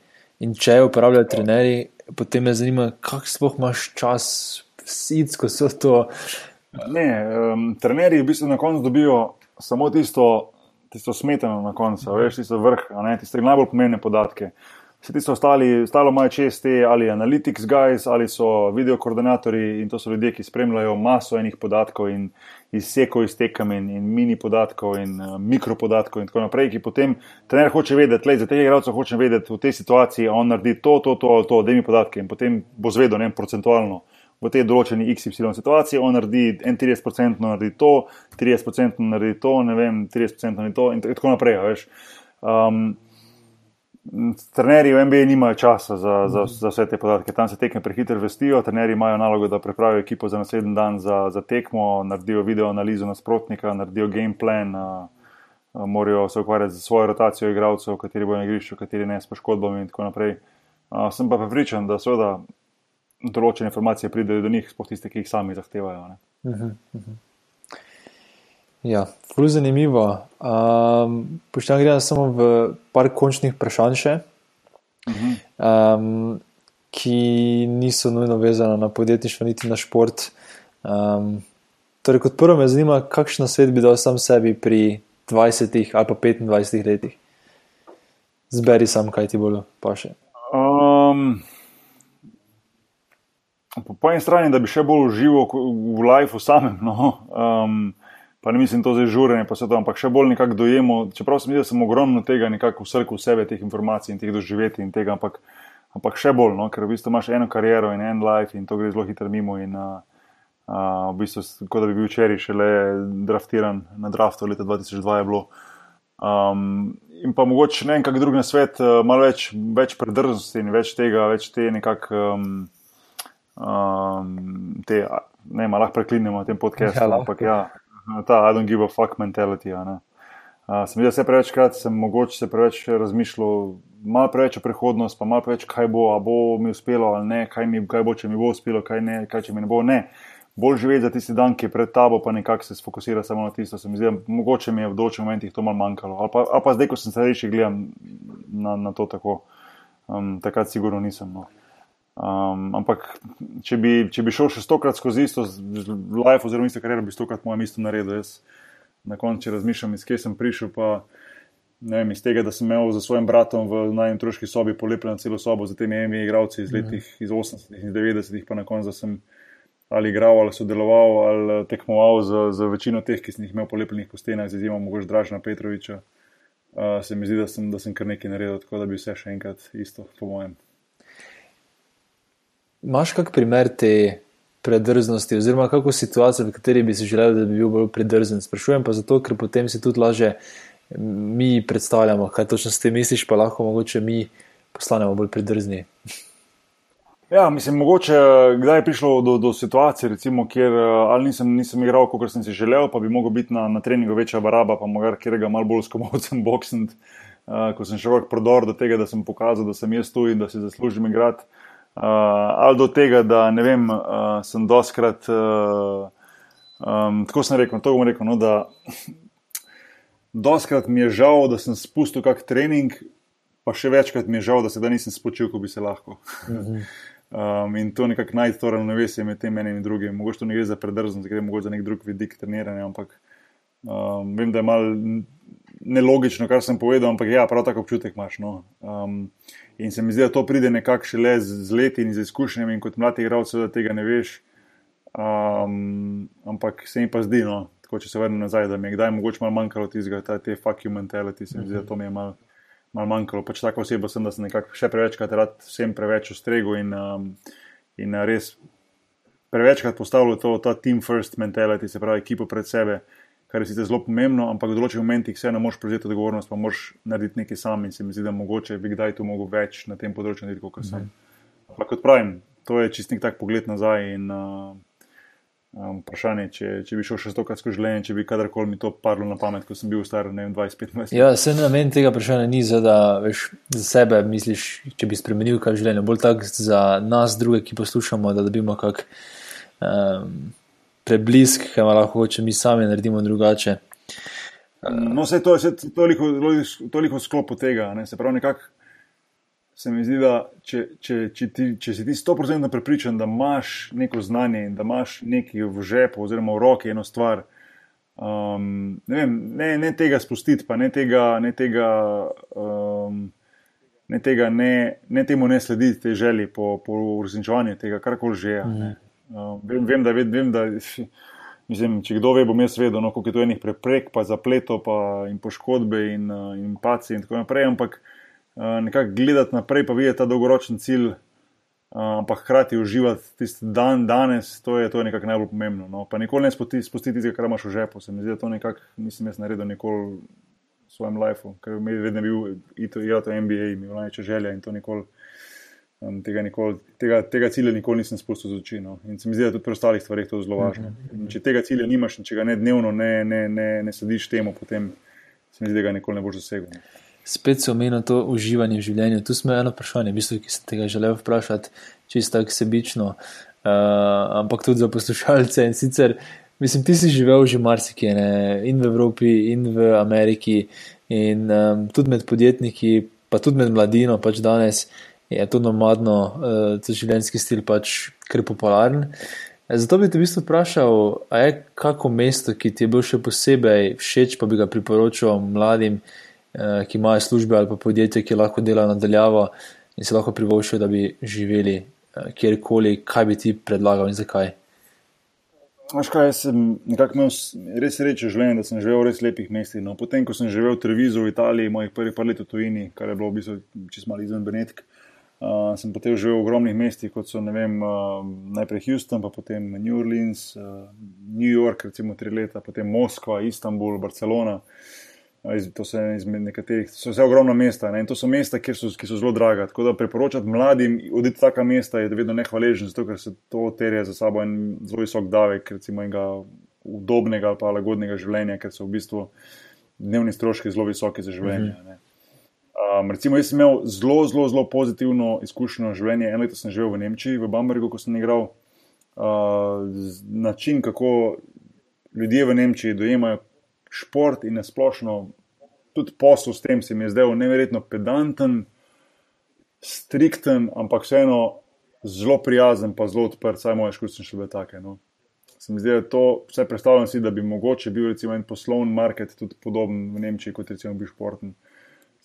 Speaker 1: In če uporabljajo trenerji, potem me zanima, kako sploh imaš čas, sit, ko so to
Speaker 2: Ne, um, trenerji v bistvu na koncu dobijo samo tisto, tisto smetano na koncu, veš, tisto vrh, tiste najbolj pomembne podatke. Vse tisto ostali, ostalo imajo čez te ali analytics guys ali so video koordinatorji in to so ljudje, ki spremljajo maso enih podatkov in izsekov iz tekem in, in mini podatkov in uh, mikropodatkov in tako naprej, ki potem trener hoče vedeti, le za tega igralca hoče vedeti v tej situaciji, on naredi to, to, to, to, da imi podatke in potem bo zvedel, ne vem, procentualno v tej določeni XY situaciji, on naredi 31% naredi to, 30% naredi to, ne vem, 30% naredi to in tako naprej. Um, trenerji v MBA nimajo časa za, za, za vse te podatke, tam se tekme prehitro vestijo, trenerji imajo nalogo, da pripravijo ekipo za naslednji dan za, za tekmo, naredijo video analizo nasprotnika, naredijo game plan. Uh, Morajo se ukvarjati z svojo rotacijo igralcev, kateri bojo na igrišču, kateri ne s poškodbami, in tako naprej. Uh, sem pa prepričan, da seveda določene informacije pridejo do njih, sploh tiste, ki jih sami zahtevajo. Uh -huh, uh -huh.
Speaker 1: Ja, zelo zanimivo. Um, Pošteno gre samo v par končnih vprašanj, še, uh -huh. um, ki niso nujno vezane na podjetništvo, niti na šport. Um, torej, kot prvo me zanima, kakšen svet bi dal sam sebi pri 20 ali pa 25 letih. Zberi sam, kaj ti bolj paše. Um,
Speaker 2: Po, po eni strani, da bi še bolj užival v lifeu samem, no, um, pa ne mislim to zdaj žurenje, pa se to, ampak še bolj nekako dojemo. Čeprav sem videl, da sem ogromno tega nekako vsrkal v sebe, teh informacij in teh doživeti in tega, ampak, ampak še bolj, no, ker v bistvu imaš eno kariero in en life in to gre zelo hitro mimo. In, uh, uh, v bistvu, kot da bi bil včeraj šele draftiran na draftu leta 2002 je bilo. Um, in pa mogoče ne en kak drug na svet, uh, malo več, več predrznosti in več tega, več te nekako. Um, um, te, ne lahko preklinjamo tem podkastu, ja, ampak ja, ta I don't give a fuck mentality. Uh, sem videl, da se prevečkrat sem mogoče se preveč razmišljal, malo preveč o prihodnosti, pa malo preveč, kaj bo, a bo mi uspelo ali ne, kaj, mi, kaj bo, če mi bo uspelo, kaj ne, kaj če mi ne bo. Ne. Bolj živeti za tisti dan, ki je pred tabo, pa nekako se fokusira samo na tisto. Se mi zdi, mogoče mi je v določenih momentih to malo manjkalo. Ali pa, ali pa zdaj, ko sem starejši, gledam na, na to tako. Um, takrat sigurno nisem. No. Um, ampak, če bi, če bi šel še stokrat skozi isto life, oziroma isto kariero, bi stokrat mojem isto naredil. Jaz na koncu razmišljam, iz kje sem prišel. Pa, vem, iz tega, da sem imel za svojim bratom v najmanj troški sobi polepljeno celo sobo z temi emi igravci iz, letih, iz 80-ih in 90-ih, pa na koncu sem ali igral, ali sodeloval, ali tekmoval z, z večino teh, ki sem jih imel polepljenih po stenah, z izjemo mogoče Dražna Petroviča. Uh, se mi zdi, da sem, da sem kar nekaj naredil, tako da bi vse še enkrat isto, po mojem.
Speaker 1: Imáš kak primer te predrznosti, oziroma kako situacijo, v kateri bi si želel, da bi bil bolj predrzen? Sprašujem pa zato, ker potem si tudi laže mi predstavljamo, kaj točno s tem misliš, pa lahko mogoče mi postanemo bolj predrzni.
Speaker 2: Ja, mislim, mogoče kdaj je prišlo do, do situacije, recimo, kjer ali nisem, nisem igral, kot sem si želel, pa bi mogel biti na, na treningu večja baraba, pa morda kjer ga malo bolj skomovcem boksent, uh, ko sem šel prodor do tega, da sem pokazal, da sem jaz tu in da si zaslužim igrati. Uh, ali do tega, da ne vem, uh, sem doskrat, uh, um, tako sem rekel, to bom rekel, no, da doskrat mi je žal, da sem spustil kak trening, pa še večkrat mi je žal, da se da nisem spočil, kot bi se lahko. um, in to nekako najti to ravnovesje med tem enim in drugim. Mogoče to ne gre za predrznost, gre mogoče za nek drug vidik treniranja, ampak um, vem, da je mal nelogično, kar sem povedal, ampak ja, prav tako občutek imaš. No. Um, In se mi zdi, da to pride nekako šele z leti in z izkušnjami, in kot mladi igralci, da tega ne veš. Um, ampak se mi pa zdi, no, tako če se vrnem nazaj, da mi je kdaj mogoče malo manjkalo tistega, ta, te fuck you mentality, se mi zdi, da to mi je malo mal manjkalo. Pač tako oseba sem, da sem nekako še prevečkrat rad vsem preveč ustregu in, um, in res prevečkrat postavljal to, ta team first mentality, se pravi ekipo pred sebe kar je sicer zelo pomembno, ampak v določenih momentih vseeno moš prevzeti odgovornost, pa moš narediti nekaj sam in se mi zdi, da mogoče bi kdaj tu mogel več na tem področju narediti, kot sem. Mhm. Ampak kot pravim, to je čist nek tak pogled nazaj in uh, um, vprašanje, če, če bi šel še stokrat skozi življenje, če bi kadarkoli mi to padlo na pamet, ko sem bil star, ne vem, 25 let.
Speaker 1: Ja, se namen tega vprašanja ni za, da veš za sebe misliš, če bi spremenil kaj življenje, bolj tak za nas druge, ki poslušamo, da dobimo kak. Um, preblisk, ki ga lahko če mi sami naredimo drugače.
Speaker 2: No, vse to je toliko, toliko sklopu tega. Ne? Se pravi, nekako se mi zdi, da če, če, če, ti, če si ti 100% prepričan, da imaš neko znanje in da imaš nekaj v žepu oziroma v roki eno stvar, um, ne, vem, ne, ne tega spustiti, pa ne tega. Ne tega um, Ne, tega, ne, ne temu ne slediti, te želji po, po uresničevanju tega, kar koli že je. Mm. Uh, vem, vem, da, vem, vem, da mislim, če kdo ve, bom jaz vedel, no, koliko je to enih preprek, pa zapletov, pa in poškodbe in, uh, in paci in tako naprej. Ampak uh, nekako gledati naprej, pa videti ta dolgoročen cilj, uh, pa hkrati uživati tisti dan, danes, to je, to je nekako najbolj pomembno. No. Pa nikoli ne spustiti tistega, kar imaš v žepu. Se mi zdi, da to nekako nisem jaz naredil nikoli v svojem lifeu, ker mi je vedno bil, ja, to MBA, mi je največja želja in to nikoli. Um, tega, nikoli, tega, tega cilja nikoli nisem spustil z oči. No. In se mi zdi, da tudi pri ostalih stvarih to zelo važno. In če tega cilja nimaš, če ga ne dnevno ne, ne, ne, ne slediš temu, potem se mi zdi, da ga nikoli ne boš dosegel. No.
Speaker 1: Spet se omenja to uživanje v življenju. Tu smo eno vprašanje, v bistvu, ki sem tega želel vprašati, čisto tako sebično, uh, ampak tudi za poslušalce. In sicer, mislim, ti si živel že marsikje, ne? in v Evropi, in v Ameriki, in um, tudi med podjetniki, pa tudi med mladino, pač danes je to nomadno, uh, življenjski stil pač kar popularen. Eh, zato bi te v bistvu vprašal, a je kako mesto, ki ti je bil še posebej všeč, pa bi ga priporočal mladim, uh, ki imajo službe ali pa podjetje, ki lahko delajo nadaljavo in se lahko privoščijo, da bi živeli uh, kjerkoli, kaj bi ti predlagal in zakaj.
Speaker 2: Veš kaj, jaz sem nekako imel res srečo življenje, da sem živel v res lepih mestih. No, potem, ko sem živel v Trevizu v Italiji, mojih prvih par let v tujini, kar je bilo v bistvu čist malo izven Benetk, uh, Uh, sem potem živel v ogromnih mestih, kot so vem, uh, najprej Houston, pa potem New Orleans, uh, New York, recimo tri leta, potem Moskva, Istanbul, Barcelona. Uh, to so, nekaterih, so vse ogromna mesta ne? in to so mesta, so, ki so zelo draga. Tako da priporočati mladim oditi v taka mesta je vedno nehvaležen, zato ker se to terja za sabo en zelo visok davek, recimo enega udobnega ali pa lagodnega življenja, ker so v bistvu dnevni stroški zelo visoki za življenje. Uh -huh. Um, recimo, jaz sem imel zelo, zelo, zelo pozitivno izkušnjo življenja. Eno leto sem živel v Nemčiji, v Bambergu, ko sem igral. Uh, način, kako ljudje v Nemčiji dojemajo šport in nasplošno tudi posel s tem, se mi je zdel neverjetno pedanten, strikten, ampak vseeno zelo prijazen, pa zelo odprt, saj moje izkušnje še bile take. No. Se mi zdi, da to vse predstavljam si, da bi mogoče bil recimo en poslovni market tudi podoben v Nemčiji, kot recimo bi športen.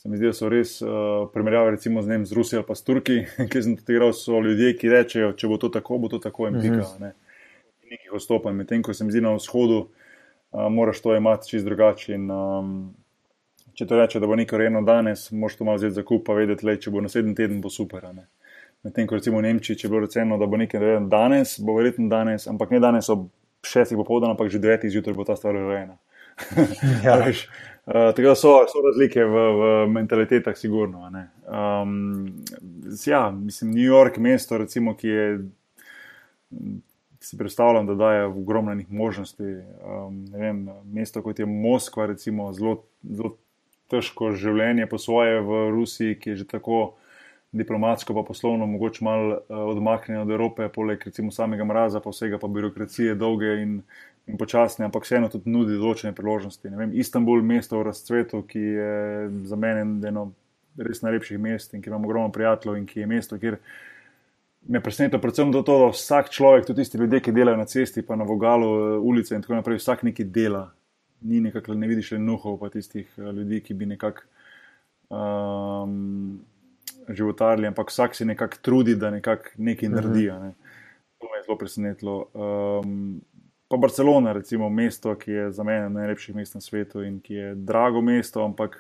Speaker 2: Se mi zdi, da so res uh, primerjave recimo z, nem, z Rusijo ali pa s Turki, ki sem tudi igral, so ljudje, ki rečejo, če bo to tako, bo to tako in pika. Mm -hmm. Nekih odstopanj, medtem ko se mi zdi na vzhodu, uh, moraš to imati čist drugače. Um, če to reče, da bo nekaj rejeno danes, moš to malo vzeti za kup, pa vedeti, le, če bo naslednji teden, bo super. Medtem ko recimo v Nemčiji, če bo rečeno, da bo nekaj rejeno danes, bo verjetno danes, ampak ne danes ob šestih popoldne, ampak že devetih zjutraj bo ta stvar rejena. ja. Uh, tako da so, so razlike v, v mentalitetah, sigurno. Um, ja, mislim, New York, mesto, recimo, ki je, si predstavljam, da daje ogromno možnosti. Um, vem, mesto kot je Moskva, recimo, zelo, zelo težko življenje po svoje v Rusiji, ki je že tako diplomatsko, pa poslovno, mogoče malo uh, odmaknjeno od Evrope, poleg recimo samega mraza, pa vsega pa birokracije, dolge in in počasni, ampak vseeno tudi nudi določene priložnosti. Vem, Istanbul, mesto v razcvetu, ki je za mene eno res najlepših mest in ki ima ogromno prijateljev in ki je mesto, kjer me preseneča predvsem to, da vsak človek, tudi tisti ljudje, ki delajo na cesti, pa na vogalu ulice in tako naprej, vsak neki dela. Ni nekako, ne vidiš le nuhov, pa tistih eh, ljudi, ki bi nekako um, životarili, ampak vsak se nekako trudi, da nekak nekaj mhm. naredi. Ne. To me je zelo presenetilo. Um, pa Barcelona, recimo mesto, ki je za mene najlepših mest na svetu in ki je drago mesto, ampak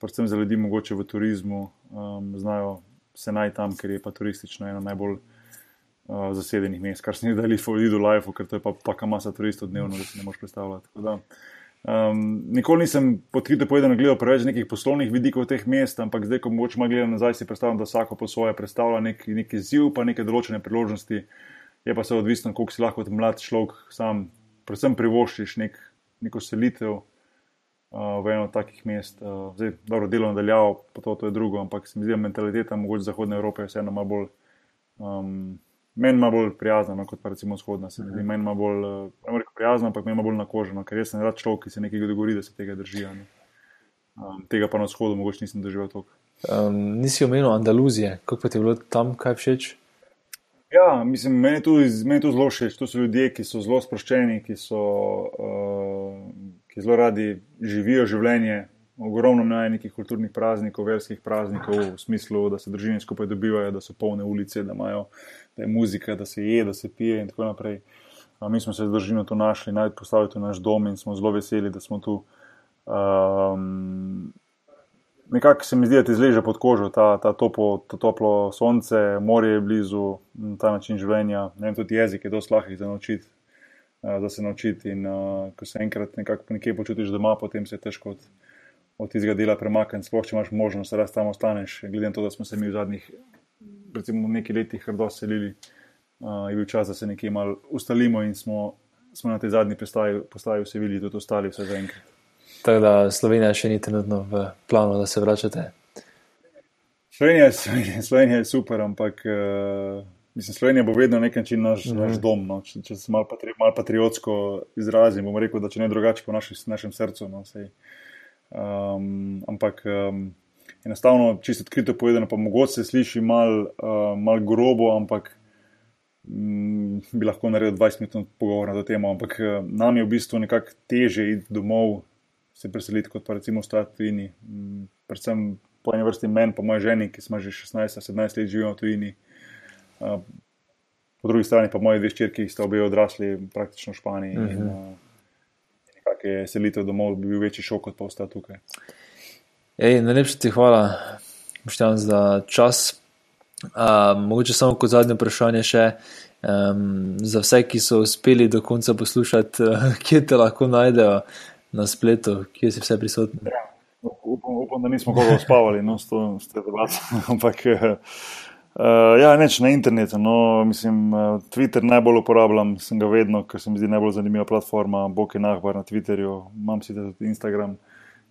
Speaker 2: predvsem za ljudi mogoče v turizmu, um, znajo se naj tam, ker je pa turistično eno najbolj uh, zasedenih mest, kar se ni da ali for idu life, ker to je pa taka masa turistov dnevno, da si ne moreš predstavljati. Um, nikoli nisem podkrito povedano gledal preveč nekih poslovnih vidikov teh mest, ampak zdaj, ko mogoče malo gledam nazaj, si predstavljam, da vsako po svoje predstavlja nek, neki ziv, pa neke določene priložnosti je pa se odvisno, koliko si lahko kot mlad človek sam, predvsem privoščiš nek, neko selitev uh, v eno takih mest. Uh, zdaj, dobro, delo nadaljavo, pa to, to je drugo, ampak se mi zdi, da mentaliteta mogoče Zahodne Evrope je vseeno malo bolj. Um, Meni je bolj prijazno, no, kot pa recimo vzhodna. Se mi zdi, meni je bolj, uh, ne prijazno, ampak meni je bolj nakoženo, ker jaz sem rad človek, ki se nekaj dogovori, da se tega drži. Um, tega pa na vzhodu mogoče nisem doživel toliko.
Speaker 1: Um, nisi omenil Andaluzije, kako pa ti je bilo tam, kaj všeč?
Speaker 2: Ja, mislim, meni je to, to zelo všeč. To so ljudje, ki so zelo sproščeni, ki, so, uh, ki zelo radi živijo življenje. Ogromno je nekih kulturnih praznikov, verskih praznikov, v smislu, da se družine skupaj dobivajo, da so polne ulice, da, imajo, da je muzika, da se je, da se pije in tako naprej. Uh, mi smo se z družino tu našli, naj postavili naš dom in smo zelo veseli, da smo tu. Um, nekako se mi zdi, da ti zleže pod kožo ta, ta, topo, ta toplo sonce, morje je blizu, ta način življenja. Ne vem, tudi jezik je dosti lahek za naučiti. Da se naučiti, in uh, ko se enkrat nekje počutiš doma, potem se je težko od, od tistega dela premakniti. Sploh, če imaš možnost, da tam ostaneš. Glede na to, da smo se mi v zadnjih, recimo, nekaj letih hrdo selili, uh, je bil čas, da se nekje malo ustalimo in smo, smo na tej zadnji postaji vse videli, tudi ostali, vse za enkrat.
Speaker 1: Tako da Slovenija še ni trenutno v planu, da se vračate.
Speaker 2: Slovenija, Slovenija, Slovenija je super, ampak uh, mislim, Slovenija bo vedno na nek način naš, mm -hmm. naš dom. No. Če, če se malo patri, mal patriotsko izrazim, bom rekel, da če ne drugače po naši, našem srcu. No, um, ampak um, enostavno, čisto odkrito povedano, pa mogoče se sliši malo uh, mal grobo, ampak. Mm, bi lahko naredil 20 minut pogovora na to temo, ampak nam je v bistvu nekako teže iti domov se preseliti, kot pa recimo v tujini. Mm, predvsem po eni vrsti meni, pa moja žena, ki smo že 16-17 let živeli v tujini. Po drugi strani pa moji dve ščirki, ki sta obe odrasli praktično v Španiji. Uh -huh. in, mhm. Nekako je selitev domov, bi bil večji šok, kot pa ostati tukaj.
Speaker 1: Najlepša ti hvala, Boštjan, za čas. Uh, mogoče samo kot zadnje vprašanje še. Um, za vse, ki so uspeli do konca poslušati, uh, kje te lahko najdejo, na spletu, kje si vse prisoten. Ja,
Speaker 2: upam, upam, da nismo koga uspavali, no, s to debato. Ampak, uh, ja, neč na internetu. No, mislim, uh, Twitter najbolj uporabljam, sem ga vedno, ker se mi zdi najbolj zanimiva platforma. Bok je nahvar na Twitterju, imam si tudi Instagram,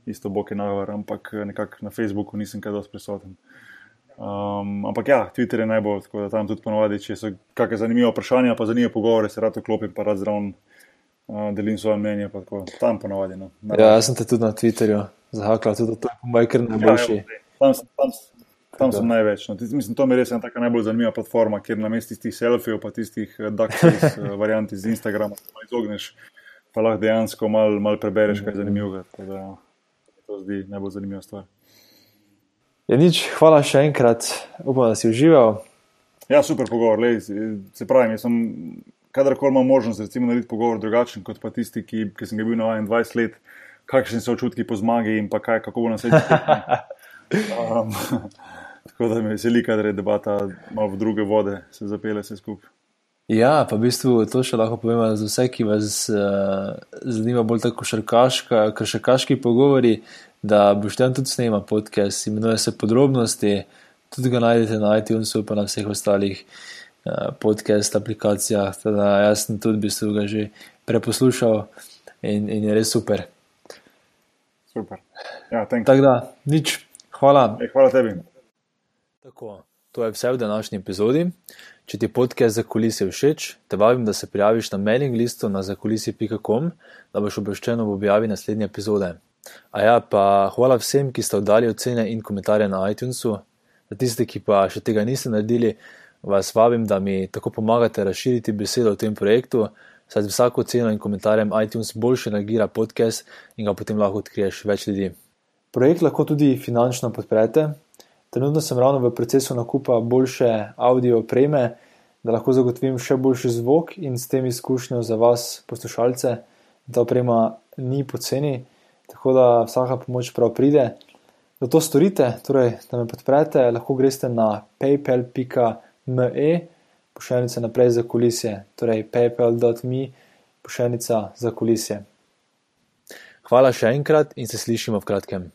Speaker 2: isto Bok je nahvar, ampak nekako na Facebooku nisem kaj dosti prisoten. Um, ampak ja, Twitter je najbolj, tako da tam tudi ponovadi, če so kakšne zanimive vprašanja, pa zanimive pogovore, se rado klopim, pa rad zraven delim svoje mnenje, pa tako, tam ponovadi. No.
Speaker 1: Ja, jaz sem te tudi na Twitterju zahakal, tudi to je moj kar najboljši. Ja,
Speaker 2: tam, tam, Tam sem največ. No. Mislim, to mi res je ena najbolj zanimiva platforma, kjer na mestu tistih selfijev, pa tistih daktis uh, variant iz Instagrama, se malo izogneš, pa lahko dejansko malo mal prebereš, kaj je zanimivo. Ja, to zdi najbolj zanimiva stvar.
Speaker 1: Je nič, hvala še enkrat, upam, da si užival.
Speaker 2: Ja, super pogovor. Lej, se pravi, jaz sem kadarkoli imam možnost, recimo, narediti pogovor drugačen kot pa tisti, ki, ki sem ga bil navaden 20 let, kakšni so občutki po zmagi in pa kaj, kako bo na svetu. Um, Tako da me veseli, da je debata malo v druge vode, se zapele vse skupaj.
Speaker 1: Ja, pa v bistvu to še lahko povem za vse, ki vas uh, zanima bolj tako šarkaški pogovori, da boš tam tudi snema podcast, imenuje se podrobnosti, tudi ga najdete na iTunesu, pa na vseh ostalih uh, podcast aplikacijah. Teda jaz sem tudi v bistvu ga že preposlušal in, in je res super.
Speaker 2: Super. Ja,
Speaker 1: Tako da, nič, hvala.
Speaker 2: E, hvala tebi.
Speaker 1: Tako, to je vse v današnji epizodi. Če ti podcast za kulise všeč, te vabim, da se prijaviš na mailing listu na zakulisi.com, da boš obveščen ob objavi naslednje epizode. A ja, pa hvala vsem, ki ste oddali ocene in komentarje na iTunesu. Za tiste, ki pa še tega niste naredili, vas vabim, da mi tako pomagate razširiti besedo o tem projektu, saj z vsako ceno in komentarjem iTunes boljše reagira podcast in ga potem lahko odkriješ več ljudi. Projekt lahko tudi finančno podprete. Trenutno sem ravno v procesu nakupa boljše audio opreme, da lahko zagotovim še boljši zvok in s tem izkušnjo za vas, poslušalce. Ta oprema ni poceni, tako da vsaka pomoč prav pride. Da to storite, torej da me podprete, lahko greste na paypal.me, pošiljnica naprej za kulisje, torej paypal.me, pošiljnica za kulisje. Hvala še enkrat in se slišimo v kratkem.